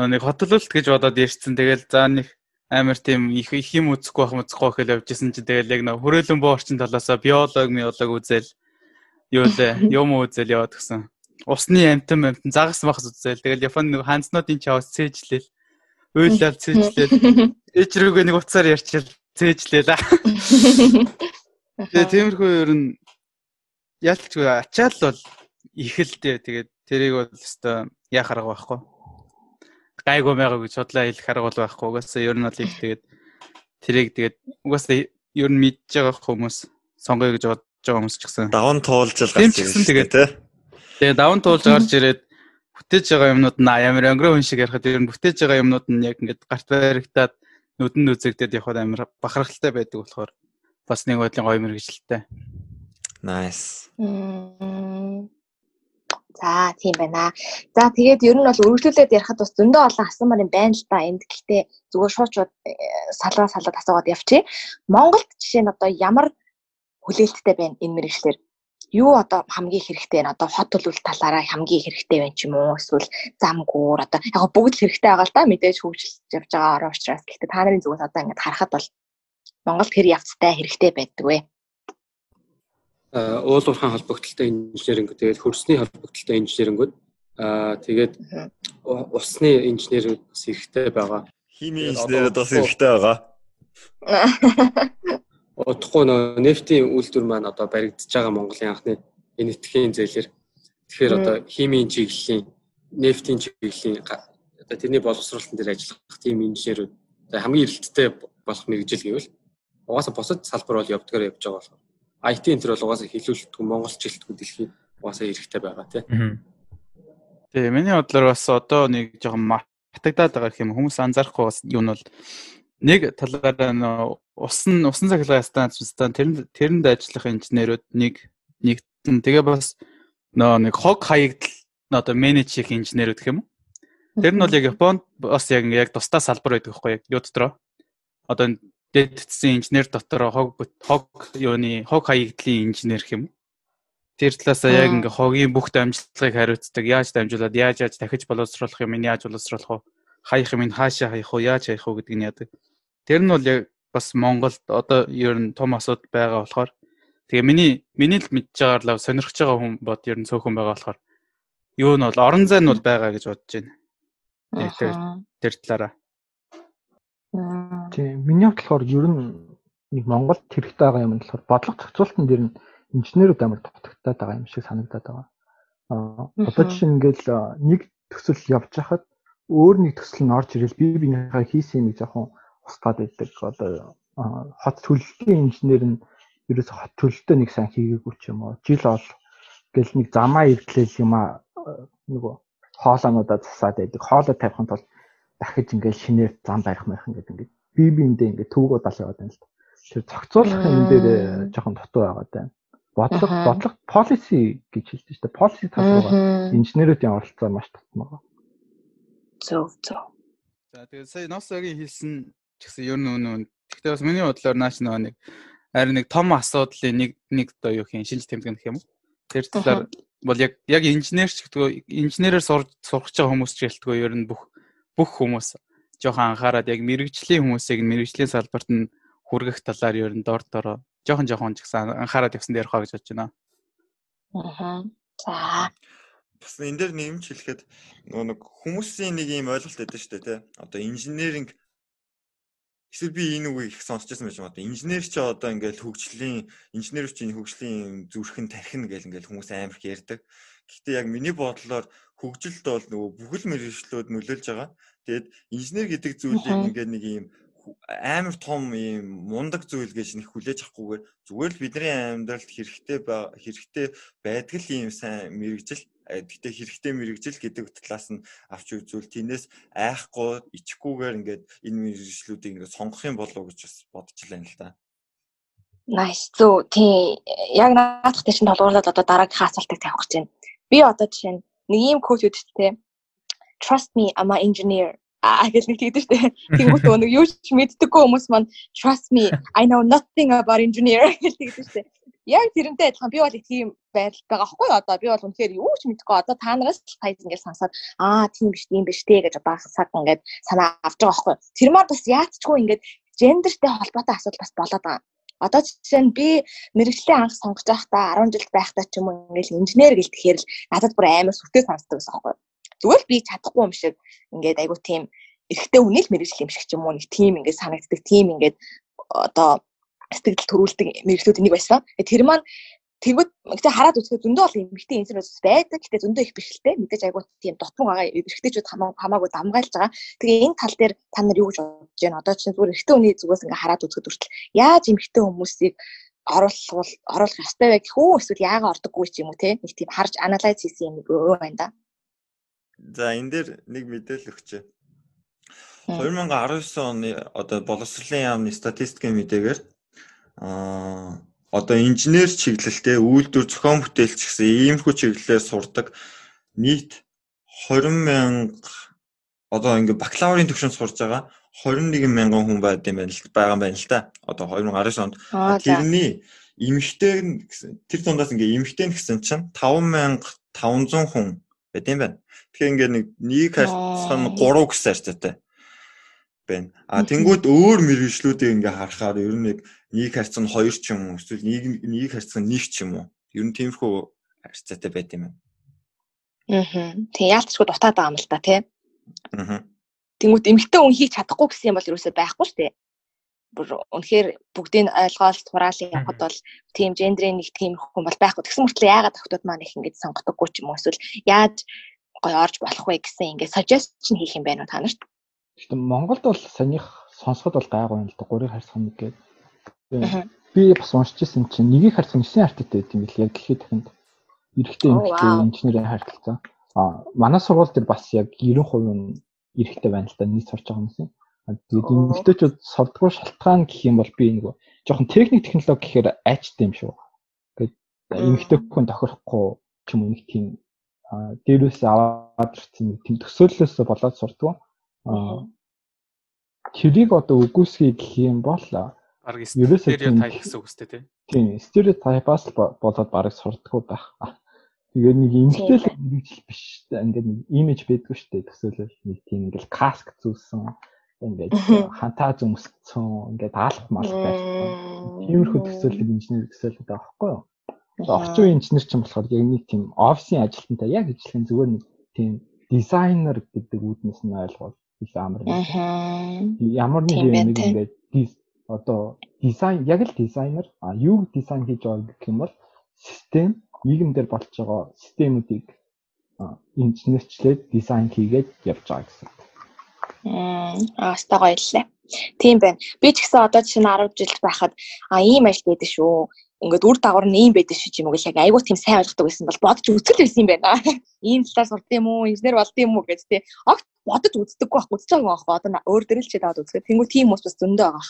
нэг хотлолт гэж бодоод ярьсан. Тэгэл за нэг амар тийм их их юм үзэхгүй байх мэцэхгүй байх гэж явжсэн чинь тэгэл яг нэг хөрөөлөн боо орчин талаасаа биолог биолог үзэл юу лээ юм үзэл яваад гисэн. Усны амтан амтан загас махс үзэл. Тэгэл Японы нэг ханцнуудын чавс цээжлээл. Уйлал цээжлээл. Ээж рүүгээ нэг уцаар ярьчихэл цээжлээл. Тэгээ тиймэрхүү ер нь ялчгүй ачаал бол их л дээ. Тэгээд тэрийг бол өстой яа харга байхгүй гайгүй байгаа гэж судлаа хэлэх арга бол байхгүй. Угаасаа ер нь бол их тэгээд тэрийг тэгээд угаасаа ер нь мэдж байгаа хүмүүс сонгоё гэж бодож байгаа хүмүүс ч гэсэн даван туулж л гарч ирсэн тэгээд тэгээд даван туулж гарч ирээд бүтээж байгаа юмнууд нь амар өнгөрөө хүн шиг ярихад ер нь бүтээж байгаа юмнууд нь яг ингээд гарт баригдаад нүдэн үзэгдээд явхад амар бахархалтай байдаг болохоор бас нэг бодлын гоё мэрэгжилтэй. Nice. За тийм байна. За тэгээд ер нь бол үргэлжлүүлээд ярихад бас зөндөө олон асуумар юм байна л да. Энд гэхдээ зүгээр шууд шууд э, салгаа салаад асуугаад явчих. Монголд жишээ нь одоо ямар хүлээлттэй байна энэ мэрэгчлэр? Юу одоо хамгийн хэрэгтэй вэ? Одоо хот төлөвлөлт талаараа хамгийн хэрэгтэй байна ч юм уу? Эсвэл замгуур одоо яг бүгд хэрэгтэй байгаа л да. Мэдээж хөгжилж явж байгаа ороо учраас. Гэхдээ та нарын зүгээс одоо ингэж харахад бол Монголд хэр явцтай хэрэгтэй байдаг вэ? уулуурхан холбогдлолтой инженеринг тэгээд хөрсний холбогдлолтой инженерингүүд аа тэгээд усны инженерүүд бас хэрэгтэй байгаа. Химийн инженерүүд бас хэрэгтэй байгаа. Удахгүй нөө нефтийн үйлдвэр маань одоо баригдаж байгаа Монголын анхны энэ этхийн зээлэр. Тэгэхээр одоо химийн чиглэлийн нефтийн чиглэлийн одоо тэрний боловсруулалтын дээр ажиллах тийм инженерүүд хамгийн эрэлттэй болох мэрэгжил гэвэл угаасаа бусад салбар бол явдгаар явж байгаа болохоор IT энэ төр бол угаасаа хилүүлэлтгүй монголчлэлтгүй дэлхийд угаасаа хэрэгтэй байгаа тийм. Тэгээ миний бодлоор бас одоо нэг жоохон матагдаад байгаа юм. Хүмүүс анзаарахгүй бас нь бол нэг талаараа усан усан цахилгаан станц стан тэрэнд тэрэнд ажиллах инженерүүд нэг нэг тэгээ бас нөө нэг хог хаягдл одоо менеж хийх инженерүүд гэх юм уу? Тэр нь бол яг Японд бас яг яг тусдаа салбар байдаг байхгүй яг юу дотроо. Одоо дэдтсэн инженер дотор хог хог юуны хог хаягдлын инженер юм. Тэр талаасаа яг ингээ хогийн бүх дамжлагыг хариуцдаг. Яаж дамжуулаад яаж яаж дахиж боловсруулах юм, яаж боловсруулах вэ? Хаях юм хаашаа хаях уу, яаж хаях уу гэдгийг яадаг. Тэр нь бол яг бас Монголд одоо ер нь том асуудал байгаа болохоор тэгээ миний миний л мэдж байгаагаар л сонирхож байгаа хүн бод ер нь цөөхөн байгаа болохоор юу нь бол орон зай нь бол байгаа гэж бодож байна. Тэр тэр талаараа. Тийм. Миний хувьд болохоор ер нь нэг Монголд хэрэгтэй байгаа юм нь болохоор бодлого зохицуулалтын дээр нь инженерүүд амар дутагдаад байгаа юм шиг санагдаад байгаа. Аа одоо жишээ ингээл нэг төсөл явж хахад өөр нэг төсөл нь орж ирэл би биенийхээ хийсэн юмыг жоохон устгаад байдаг. Одоо хот төлөлтийн инженер нь ерөөсө хот төлөлтөө нэг сайн хийгээгүй ч юм уу. Жил ол гэл нэг замаа ирдлэл юм аа нөгөө хоолоонуудаа засаад байдаг. Хоолой тавихын тулд дахиж ингээл шинээр зам барих маяхан гэдэг ингээд бие биендээ ингээд төвгөө дал яваад байна л да. Тэр зохицуулах юм дээр э, жоохон дутуу байгаа даа. Бодлого бодлого policy гэж хэлдэг шүү дээ. Policy талбараа инженеруудын оролцоо маш татсан байгаа. Зөв зөв. За тэгээд сая Носогийн хэлсэн ч гэсэн ер нь үнэн. Гэхдээ бас миний бодлоор наач нэг харин нэг том асуудлын нэг нэг одоо юу хин шинж тэмдэг гэх юм уу? Тэр талаар бол яг яг инженерч гэдэг инженерээр сурч сурах байгаа хүмүүс ч гэлтгөө ер нь бүх бүх хүмүүс жоохон анхаарал яг мэрэгжлийн хүмүүсийг мэрэгжлийн салбарт нь хүргэх талаар ер нь дор дороо жоохон жоохон ч гэсэн анхаарал явсан дээр хаа гэж бодож байна. Аа. За. Бас энэ дээр нэмж хэлэхэд нөгөө нэг хүмүүсийн нэг юм ойлголт өгдөө шүү дээ тий. Одоо инженеринг эсвэл би энэ үгийг их сонсчихсан байж байгаа. Одоо инженер ч одоо ингээл хөгжлийн инженер ч энэ хөгжлийн зүрхэн тархина гэл ингээл хүмүүс амар их ярьдаг. Гэхдээ яг миний бодлоор хөгжилд бол нөгөө бүхэл мэргэжлүүд нөлөөлж байгаа. Тэгээд инженер гэдэг зүйлийг ингээд нэг юм амар том юм мундаг зүйл гэж нэг хүлээж авахгүйгээр зүгээр л бидний амьдралд хэрэгтэй хэрэгтэй байдаг л юм сайн мэрэгжил гэхдээ хэрэгтэй мэрэгжил гэдэг талаас нь авч үзвэл тийнээс айхгүй ичхгүйгээр ингээд энэ мэрэгжлүүдийг ингээд сонгох юм болов уу гэж бас бодож байна л да. Nice. Зөө тий яг наадах тийш толгуурлаад одоо дараагийн асуултыг тавих гэж байна. Би одоо жишээ нь нэг ийм коуч үүдтэй trust me I'm an engineer а гэж нэг тэгдэж штэ. Тэнгүүт нэг юу ч мэддэггүй хүмүүс маань trust me I know nothing about engineer гэж тэгдэж штэ. Яг тэрнтэй адилхан би бол тийм байрал байгаа хгүй одоо би бол үнэхээр юу ч мэдэхгүй. Одоо та нараас тайз ингээд сонсоод аа тийм биш тийм биш те гэж багсаад ингээд санаа авч байгаа хгүй тэр маань бас яатчгүй ингээд гендертэй холбоотой асуудал бас болоод байгаа. Одоо жишээ нь би мэрэгчлээ анх сонгож байхдаа 10 жил байхдаа ч юм уу ингээл инженер гэл тэгэхээр л надад бүр амар сүртэй санагддаг байсан байхгүй. Зүгээр би чадахгүй юм шиг ингээд айгу тийм эрэгтэй хүний л мэрэгжил юм шиг ч юм уу нэг тим ингээд санагддаг тим ингээд одоо сэтгэл төрүүлдэг мэрэгчлүүд энийг байсан. Тэр маань Тэгвэл гэхдээ хараад үзэхэд зөндөө бол эмгэгтэй инженерс байдаг. Гэхдээ зөндөө их те. Мэдээж айгуу тийм дотмон байгаа эрэгтэйчүүд хамаагүй дамгаалж байгаа. Тэгээ энэ тал дээр та нар юу гэж бодож байна? Одоо чинь зүгээр эрэгтэй хүний зүгээс ингээ хараад үзэхэд хүртэл яаж эмгэгтэй хүмүүсийг оруулах оруулах ёстой вэ гэх үү? Эсвэл яагаад ордоггүй ч юм уу те? Нэг тийм харж анализ хийсэн юм өө байна да. За энэ дээр нэг мэдээлэл өгчээ. 2019 оны одоо боловсролын яамны статистикийн мэдээгээр аа одоо инженер чиглэлтэй үйлдвэр зохион бүтээлч гэсэн иймэрхүү чиглэлээр сурдаг нийт 20 мянга одоо ингээ бакалаврын төвшөнд сурж байгаа 21 мянган хүн байд юм байна л байгаа юм байна л да. Одоо 2019 онд тэрний эмэгтэй тэр дундаас ингээ эмэгтэй гэсэн чинь 5500 хүн байд юм байна. Тэгэхээр ингээ нэг нэг харьцах нь 3 гэсэн арчаатай байна. А тэнгууд өөр мэрэгжлүүдийг ингээ харахаар ер нь нэг нь 2 ч юм уу эсвэл нэг нэг харьцаг нь 1 ч юм уу. Ер нь тиймэрхүү харьцаатай байт юм байна. Аа. Тэг яалтчгүй дутаад байгаа юм л да тий. Аа. Тэнгүүт эмгтэн хүн хийж чадахгүй гэсэн юм бол ерөөсөй байхгүй шүү дээ. Бүр үнэхээр бүгдийг ойлгоол тураалын явахад бол тийм гендрийн нэг тийм хүн бол байхгүй. Тэгсэн мөртлөө яагаад охтууд маань их ингэж сонгодоггүй ч юм уу эсвэл яаж гоё орж болох вэ гэсэн ингээд suggestion хийх юм байна уу та нарт? Гэхдээ Монголд бол санийх сонсоход бол гайгүй юм л да. Гурыг харьцах нэг гэдэг Би бас уншиж ирсэн чинь нэгийг харсан 9 артитай байт юм бил яг гэхэд дахинд эрэгтэй эмэгтэй инженерийн харилцаа. А манай сургууль дээр бас яг 90% нь эрэгтэй байна л да нийт сурч байгаа юмсэн. Тэгээд эмэгтэйчүүд сурдгуу шалтгаан гэх юм бол би нэг жоохон техник технологи гэхээр айчтай юм шүү. Тэгээд эмэгтэй хүн тохирохгүй ч юм уу нэг тийм дээрээс аваад ирсэн тийм төсөөллөөс болоод сурдгуу. А тэрийг одоо үгүйсгий гэх юм бол Бараг стереотип гэсэн үг үстэй тий. Тийм, стереотипаас болоод бараг сурдаггүй байх. Тэгээ нэг имжлэл мэрэгжил биш та ингээд нэг имиж байдгүй шүү дээ. Төсөөлөл нэг тийм ингээл каск зүүсэн ингээд хантаа зүмсцэн ингээд аалт мал байсан. Тиймэрхүү төсөөлөл инженер төсөөлөл байхгүй юу? Орчин үеийн инженер ч юм болохоор яг нэг тийм офисын ажилтнтай яг ижилхэн зүгээр нэг тийм дизайнер гэдэг үүднээс нь ойлгоод их амар. Ямар нэг юм ингээд одоо дизайн яг л дизайнер а юу дизайн хийж байгаа гэх юм бол систем нийгэмдэр болж байгаа системүүдийг инженерчлээд дизайн хийгээд явж байгаа гэсэн. Аа, аста гоёлээ. Тийм байна. Би ч гэсэн одоо жишээ нь 10 жил байхад а ийм ажил байдаг шүү. Ингээд үр дагавар нь ийм байдаг шүү юм уу гэх яг айгуу тийм сайн ойлгодог байсан бол бодож үзэл байсан юм байна. Ийм талаар сурд юм уу, инженер болд юм уу гэж тий. Огт бодож үздэггүй байх, үзэж байгаа байх. Одоо өөр дөр л ч даад үзэхэд тэнгуү тийм хүмүүс бас зөндөө байгаа.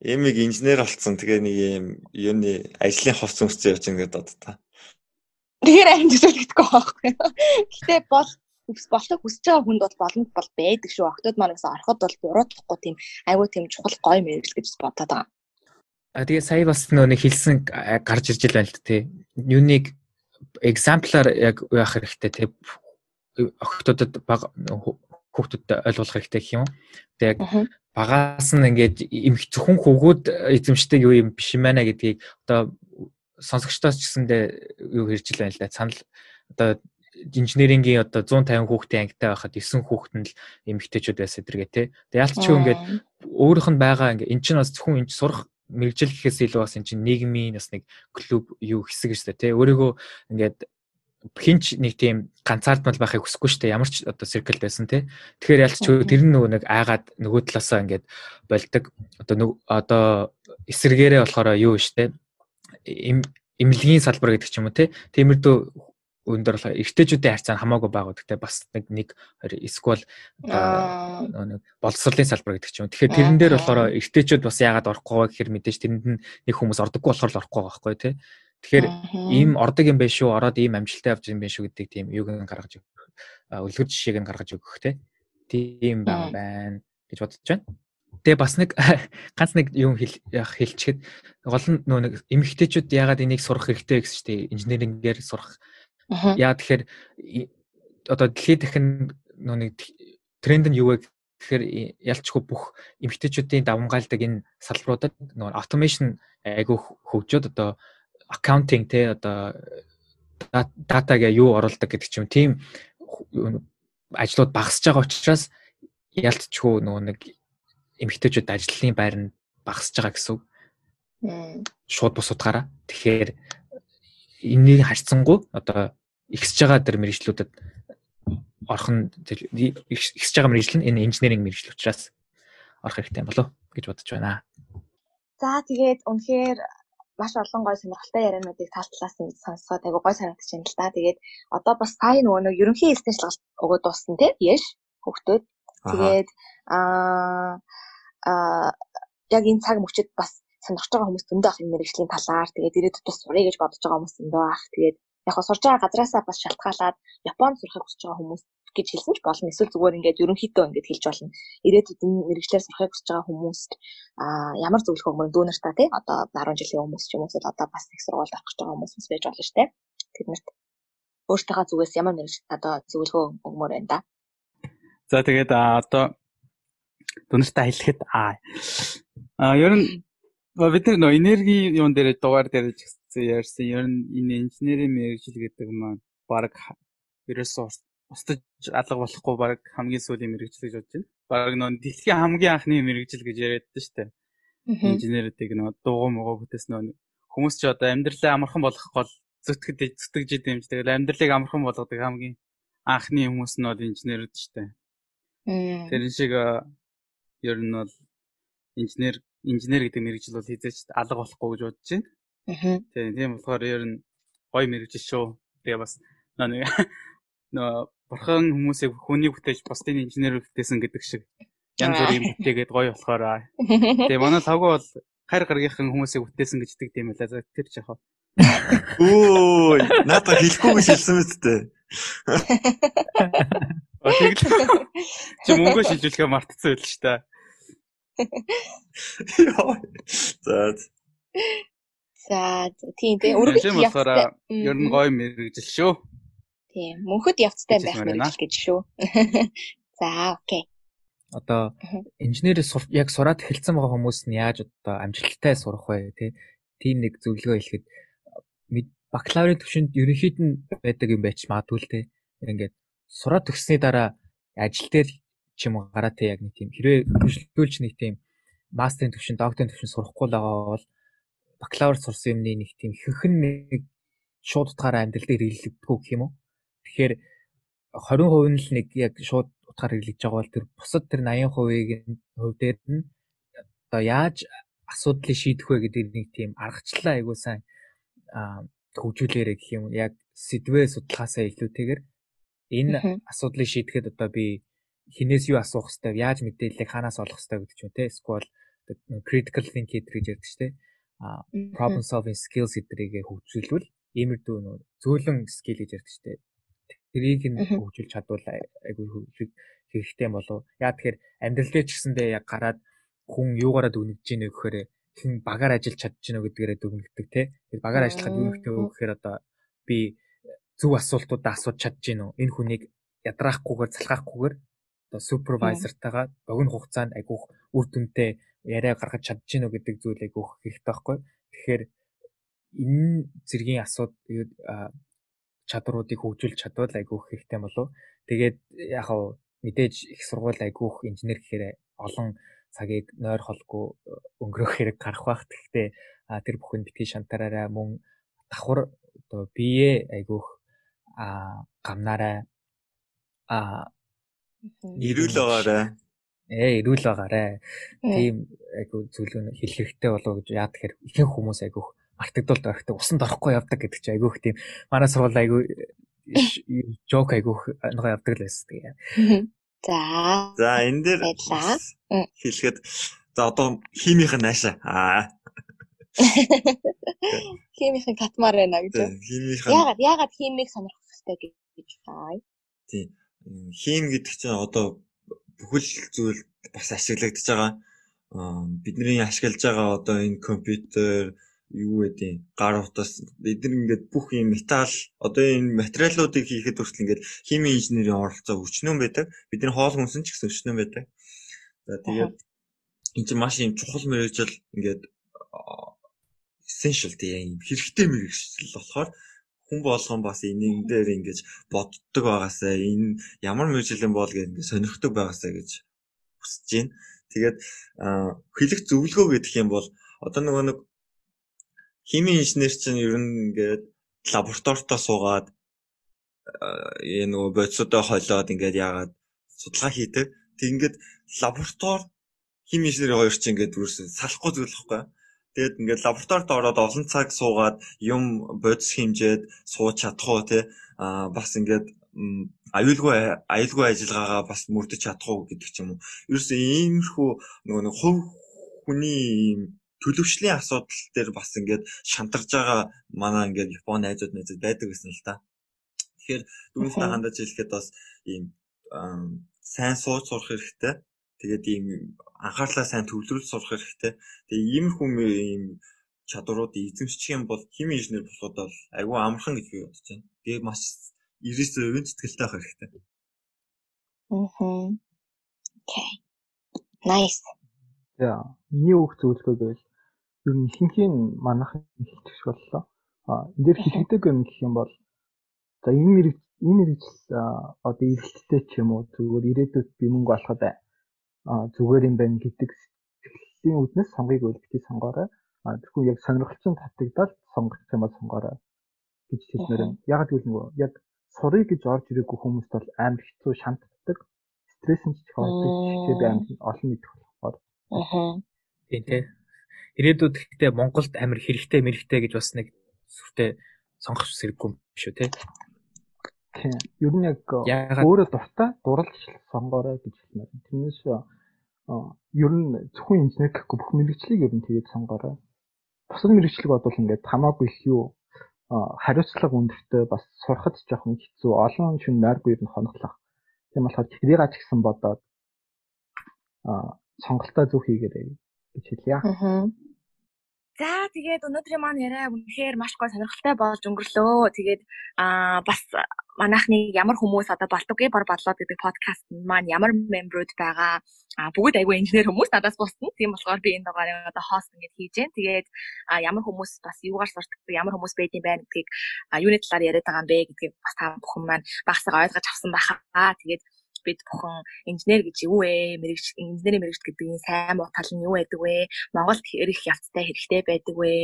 Эмиг инженер болсон. Тэгээ нэг юм юуны ажлын хувц өмсөж явж байгаа гэдэг та. Тэгэхээр амин төсөөлөгдөхгүй байхгүй. Гэтэ бол хүс болохыг хүсэж байгаа хүнд бол боломж бол байдаг шүү. Октод манаас ороход бол буруутахгүй тийм айгүй тийм чухал гоё мэрэгэл гэж бодоод байгаа. А тэгээ сая бас нөө нэг хэлсэн гарч ирж байна л тээ. Юуник экземплаар яг яах хэрэгтэй те октодод баг хүүхдүүдэд ойлгуулах хэрэгтэй гэх юм. Тэгээ яг багаас нь ингээд эмх зөвхөн хөвгүүд эзэмшдэг юу юм биш юм байна гэдгийг одоо сонсогчдоос ч гэсэндээ юу хэрж л байна л да. Санал одоо инженерингийн одоо 150 хүүхдийн ангитай байхад 9 хүүхэд нь л эмэгтэйчүүд байсан дэргээ тий. Тэгээ ялцч ингээд өөрийнх нь байгаа ингээд эн чинь бас зөвхөн энэ сурах мэрэгжил гэхээс илүү бас эн чинь нийгмийн бас нэг клуб юу хэсэг шүү дээ тий. Өөрийгөө ингээд хинч нэг тийм ганцаардмал байхыг хүсэхгүй шүү дээ. Ямар ч одоо циркл байсан тий. Тэгэхээр ялч тэр нь нөгөө нэг айгаад нөгөө талаасаа ингээд болдог. Одоо одоо эсэргээрээ болохоор юу шүү дээ. Имлэгийн салбар гэдэг ч юм уу тий. Тиймэрдүү өндөр болохоор эртэжүүдийн харьцаа хамаагүй байгаа гэхдээ бас нэг нэг эсвэл нэг боловсролын салбар гэдэг ч юм. Тэгэхээр тэрэн дээр болохоор эртэжүүд бас яагаад орохгүй байгаа гэхээр мэдээж тэрэнд нэг хүмүүс ордоггүй болохоор л орохгүй байгаа байхгүй тий. Тэгэхээр ийм ордог юм байх шүү, ороод ийм амжилттай явж юм байх шүү гэдэг тийм юуг нь гаргаж өгөх. Үлгэр жишээг нь гаргаж өгөх те. Тийм байгаа байна гэж бодож байна. Тэгээ бас нэг ганц нэг юм хэлчихэд гол нь нөө нэг эмэгтэйчүүд яагаад энийг сурах хэрэгтэй гэсэн чинь инженерингээр сурах. Яа тэгэхээр одоо дэлхийд дахин нөө нэг тренд нь юу вэ гэхээр ялчгүй бүх эмэгтэйчүүдийн давмгаалдаг энэ салбаруудад нөө automation айгүй хөгжөөд одоо accounting те одоо датагаа юу оруулдаг гэдэг ч юм тийм ажлууд багасж байгаа учраас ялцчгүй нөгөө нэг эмэгтэйчүүд ажлын байр нь багасж байгаа гэсэн үг. Шууд бус утгаараа. Тэгэхээр энийг харьцангуй одоо ихсэж байгаа дэр мэрэгчлүүдэд орхон ихсэж байгаа мэрэгжил нь энэ инженеринг мэрэгжил учраас орох хэрэгтэй болов гэж бодож байна. За тэгээд үнэхээр маш олон гой сонирхолтой яриануудыг таалтлаас нь сонсоод айгу гой санагдаж байна л да. Тэгээд одоо бас сая нөгөө нэг ерөнхий эсний шалгалт өгөөд дууссан тий яш хөгтөөд. Тэгээд аа аа яг энэ цаг мөчид бас сонирхож байгаа хүмүүс зөндөө ах энэ мэрэгжлийн талаар тэгээд ирээдүйд бас сурах гэж бодож байгаа хүмүүс зөндөө ах. Тэгээд яг хо сурж байгаа газраасаа бас шалтгаалаад Японд сурахыг хүсэж байгаа хүмүүс гэж хэлсэн ч болно. Эсвэл зүгээр ингээд ерөнхийдөө ингээд хэлж болно. Ирээдүйд энэ мэрэгчлэр сурахыг хүсэж байгаа хүмүүст аа ямар зөвлөх өгмөр дүүнер та тий одоо 10 жилийн хүмүүс ч юм уу одоо бас их сургуульд авах гэж байгаа хүмүүс бас байж болно дээ. Тэднэрт өөртөөхөө зүгээс ямар мэрэгч одоо зөвлөгөө өгмөр байна да. За тэгээд одоо дүнэртээ хэлэхэд аа ер нь бид нар нөө энерги юун дээр дугаар дээр ярьсан ер нь энэ инженерийн мэрэгжил гэдэг маань баг ерөөсөө устж алга болохгүй баг хамгийн сүүлийн мэрэгжил гэж бодож байна. Баг нөө дэлхийн хамгийн анхны мэрэгжил гэж яриад байна шүү дээ. Инженерүүдийг нөө дууган могоо бүтээсэн нөө хүмүүс ч одоо амьдралаа амархан болгох гол зүтгэж зүтгэж идэм юм. Тэгэл амьдралыг амархан болгодог хамгийн анхны хүмүүс нь бол инженерүүд шүү дээ. Тэр шиг ер нь бол инженер инженер гэдэг мэрэгжил бол хизээч алга болохгүй гэж бодож байна. Тийм тийм болохоор ер нь гой мэрэгжил шүү. Тэгээ бас нэг нөө бурхан хүмүүсийг хүний бүтээж бусдын инженерээр бүтээсэн гэдэг шиг янз бүрийн бүтээгээд гоё болохоор тэгээ манай лого бол хайр гаргийнхан хүмүүсийг бүтээсэн гэж итгэдэг юм байлаа. Тэр ч яхаа. Өө надад хэлэхгүй гэж хэлсэн мэт дээ. Тэгэл чи мөнгө шилжүүлэхээ мартцсан байл ч та. За. За тийм тийм өргөж явах. Ер нь гоё мэрэгжил шүү. Тийм мөнхөд явцтай байх мэрэгжил гэж шүү. За окей. Одоо инженерийг яг сураад эхэлсэн байгаа хүмүүс нь яаж одоо амжилттай сурах вэ тий? Тийм нэг зөвлөгөө хэлэхэд бакалаврын төвшөнд ерөнхийд нь байдаг юм байж магадгүй л тий. Ингээд сураад төгссөний дараа ажил дээр ч юм уу гараа тий яг нэг тийм хэрвээ хөгжлүүлж нэг тийм мастерын төвшин, докторийн төвшин сурахгүй л байгаа бол бакалавр сурсан юмны нэг тийм хинхэн нэг шууд утгаараа амьдрал дээр хэрэглэгдэхгүй гэх юм уу. Тэгэхээр 20% нь л нэг яг шууд утгаар хэрэглэж байгаа бол тэр бусад тэр 80%-ийн хувь дээр нь одоо яаж асуудлыг шийдэх вэ гэдэг нэг тийм аргачлалаа айгуу сайн хөгжүүлээрэй гэх юм. Яг сэдвээ судлахаасаа илүүтэйгээр энэ асуудлыг шийдэхэд одоо би хинээс юу асуух хэвээр яаж мэдээллийг хаанаас олох хэвээр гэдэг ч юм те. Эсвэл critical thinking гэж ярьдаг ч те. problem solving skills эдрийг хөгжүүлвэл иймэрдүү нөө зөөлөн скил гэж ярьдаг ч те. Тэрийг нь хөгжүүлж чадвал айгүй хэрэгтэй болов. Яа тэгэхээр амьдрал дээр ч гэсэндээ яг гараад хүн юугаараа дүгнэж гинэ гэхээр хэн багаар ажиллаж чадж гинэ гэдгээрээ дүгнэгдэг те. Тэр багаар ажиллахад юу хэрэгтэй вэ гэхээр одоо би зөв асуултуудаа асууж чадж гинэ үү? Энэ хүнийг ядраахгүйгээр залхаахгүйгээр одоо супервайзертайгаа богино хугацаанд айгүйх үр дүнтэй яриа гаргаж чадж гинэ гэдэг зүйл айгүйх хэрэгтэй байхгүй. Тэгэхээр энэ зэргийн асуудал чадруудыг хөгжүүлж чадвал айгүйх хэрэгтэй болов. Тэгээд яг хав мэдээж их сургууль айгүйх инженер гэхээр олон цагийг нойр холгүй өнгөрөх хэрэг гарах бах. Гэхдээ тэр бүхэнд битгий шантараараа мөн давхар одоо бие айгүйх а гамнаарай а ирүүл байгаарай. Ээ ирүүл байгаарай. Тийм айгу зүйлүүн хэлэх хэрэгтэй болов гэж яа тэгэхээр ихэнх хүмүүс айгүйх мартагдвал дөрөхтэй усанд орохгүй явдаг гэдэг чинь айгүйх тийм манай сургууль айгүй жок айгүйх нөгөө явдаг л байсан тэгээ. За. За энэ дээр хэлэхэд за одоо химийнх нь наашаа. Аа. Химийнх нь катмар байна гэж. Химийнх нь Яагаад яагаад химийг сонирхох хэрэгтэй гэж бай. Тийм. Хим гэдэг чинь одоо бүхэл зүйл бас ашиглагдаж байгаа. бидний ашиглаж байгаа одоо энэ компьютер юу гэдэг гар утас эдгээр ингээд бүх юм металл одоо энэ материалуудыг хийхэд хүртэл ингээд химийн инженерийн оролцоо өчнөн байдаг. Бидний хоол хүнсэн ч гэсэн өчнөн байдаг. За тэгээд энэ чинь маш юм чухал мэрэгжил ингээд essential тийм хэрэгтэй мэрэгжил болохоор хүн болгон бас энэний дээр ингэж боддог байгаасаа энэ ямар юм бол гэж ингэ сонирхдаг байгаасаа гэж хүсэж байна. Тэгээд хэлэх зөвлөгөө гэдэг юм бол одоо нөгөө нэг химийн инженер чинь ер нь ингээд лабораторитоо суугаад э нөгөө бодисоо холиод ингээд яагаад судалгаа хийдэг. Тэг ингээд лаборатори хими инженери хоёр чинь ингээд үүсэн салахгүй зүйл واخгүй. Тэгээд ингээд лабораторид ороод олон цаг суугаад юм бодис хэмжээд сууж чадах уу те а бас ингээд аюулгүй аюулгүй ажиллагаагаа бас мөрдөж чадах уу гэдэг ч юм уу. Ерөөс иймэрхүү нөгөө нэг хувь хүний ийм төлөвшлийн асуудал дээр бас ингээд шантарж байгаа манай ингээд Японы найзууд найзууд байдаг гэсэн л та. Тэгэхээр түүнээсээ хандаж хэлэхэд бас ийм сайн сууж сурах хэрэгтэй. Тэгээд ийм анхаарлаа сайн төвлөрүүлж сурах хэрэгтэй. Тэгээ иймэрхүү ийм чадваруудыг эзэмшчих юм бол хими инженер болоход бол айгүй амархан гэж би бодож байна. Тэгээ маш 99% сэтгэлтэй байх хэрэгтэй. Аа. Окей. Nice. За, миний үг зөвлөгөө гэвэл ер нь ихэнхийн манайх хэлчих боллоо. А энэ дээр хэлэгдэг юм гэх юм бол за энэ мэрэг энэ мэрэгжил одоо эргэлттэй ч юм уу зүгээр ирээдүйд би мөнгө олоход а зүгээр юм байна гэдэг сэтгэлийн үднэс сонгыг үлдчихий сонгоорой. А тэгвэл яг сонирхолтой татагдаад сонгох юм бол сонгоорой гэж хэлмээр байна. Яг гэвэл нөгөө яг сурыг гэж орж ирээгүй хүмүүст бол амар хэцүү шантдаг. Стресс нь ч их ордог. Гэхдээ би амар олон мэдэх болохоор. Аа. Тийм тий ирээдүйд гэхдээ Монголд амар хэрэгтэй мэрэгтэй гэж бас нэг сүртэй сонгох зэрэггүй биш үү те. Тийм. Ер нь яг өөрөө дуртай дурлж сонгоорой гэж хэлмээр. Тэрнээс ер нь зөвхөн инженер гэхгүй бүх мэрэгчлийг ер нь тэгээд сонгоорой. Бусад мэрэгчлэг бодвол ингээд хамаагүй их юу хариуцлага өндөртэй бас сурахад жоохон хэцүү олон шин найргүй ер нь хоноглох. Тийм болохоор тэрийг ач гэсэн бодоод сонголтоо зөв хийгээрэй гэж хэлье. Аа. За тэгээд өнөөдрийн маань яриа үнэхээр маш гой сонирхолтой болж өнгөрлөө. Тэгээд аа бас манайхны ямар хүмүүс одоо Балтугийн бор бодлоо гэдэг подкаст маань ямар мембрүүд байгаа. Аа бүгд айгүй инженер хүмүүс надаас бусна. Тийм болохоор би энэ дугаарыг одоо хост ингэж хийж гэн. Тэгээд ямар хүмүүс бас юугаар сурдаг, ямар хүмүүс байдсан байх гэдгийг юуны талаар яриад байгаа юм бэ гэдгийг бас та бүхэн маань багсаа ойлгож авсан байхаа. Тэгээд бид бүхэн инженер гэж юу вэ? Мэрэгч инженерийн мэрэгч гэдэг энэ сайн муу тал нь юу байдаг вэ? Монголд хэрэг явцтай хэрэгтэй байдаг вэ?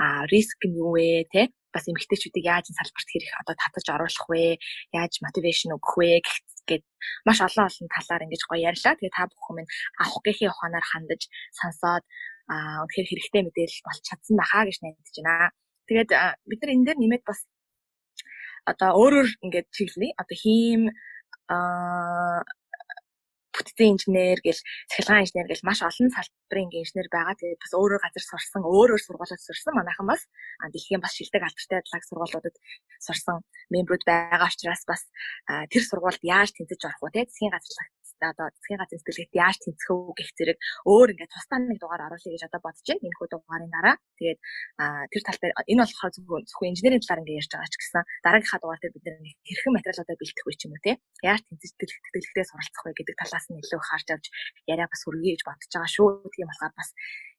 А риск нь юу вэ? Тэ? бас эмгтээчүүдийг яаж салбарт хэрэг одоо татаж оруулах вэ? Яаж мотивашн өгөх вэ гэд маш олон олон талаар ингэж гоё ярьлаа. Тэгээ та бүхэн минь авах гэхийн ухаанаар хандаж сонсоод аа үнэхээр хэрэгтэй мэдээлэл болж чадсан байхаа гэж найдаж байна. Тэгээд бид нар энэ дээр нэмээд бас одоо өөрөөр ингээд чиглэе. Одоо хийм аа бүтцийн инженер гэл цахилгаан инженер гэл маш олон салбарын инженер байгаа. Тэгээд бас өөрөөр газар сурсан, өөрөөр сургуулиуд сурсан манайхан бас дэлхийн бас шилдэг алдартай дадлаг сургуулиудад сурсан мембрүүд байгаа учраас бас тэр сургуульд яаж тэнцэж орох вэ? Засгийн газарлаг одоо засгийн газрын сэтгэлгээт яаж тэнцэх үү гэх зэрэг өөр ингээд тусдаа нэг дугаар оруулъя гэж одоо бодож байна. Энэ хүү дугаарын дараа. Тэгээд тэр тал дээр энэ болохоор зөвхөн зөвхөн инженерийн талаар ингээд ярьж байгаа ч гэсэн дараагийнхаа дугаар дээр бид нэг хэрхэн материалуудаа бэлтгэх вэ ч юм уу те. Яаж тэнцэж тэтгэлэгтээ суралцах вэ гэдэг талаас нь илүү харж авч яриа бас хүргэе гэж бодож байгаа шүү. Тийм болохоор бас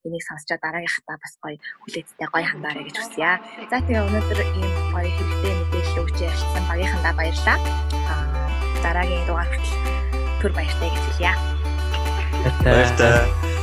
энийг сонсчоо дараагийнхаа бас гоё хүлээцтэй гоё хандаарэ гэж хүсье. За тэгээ өнөөдөр ийм гоё хэрэгтэй мэдээлэл өгч ярилцсан багийнхандаа баярлалаа. дараагийн дугаар хүртэл түр баяртай гэж хэлье. Баяртай.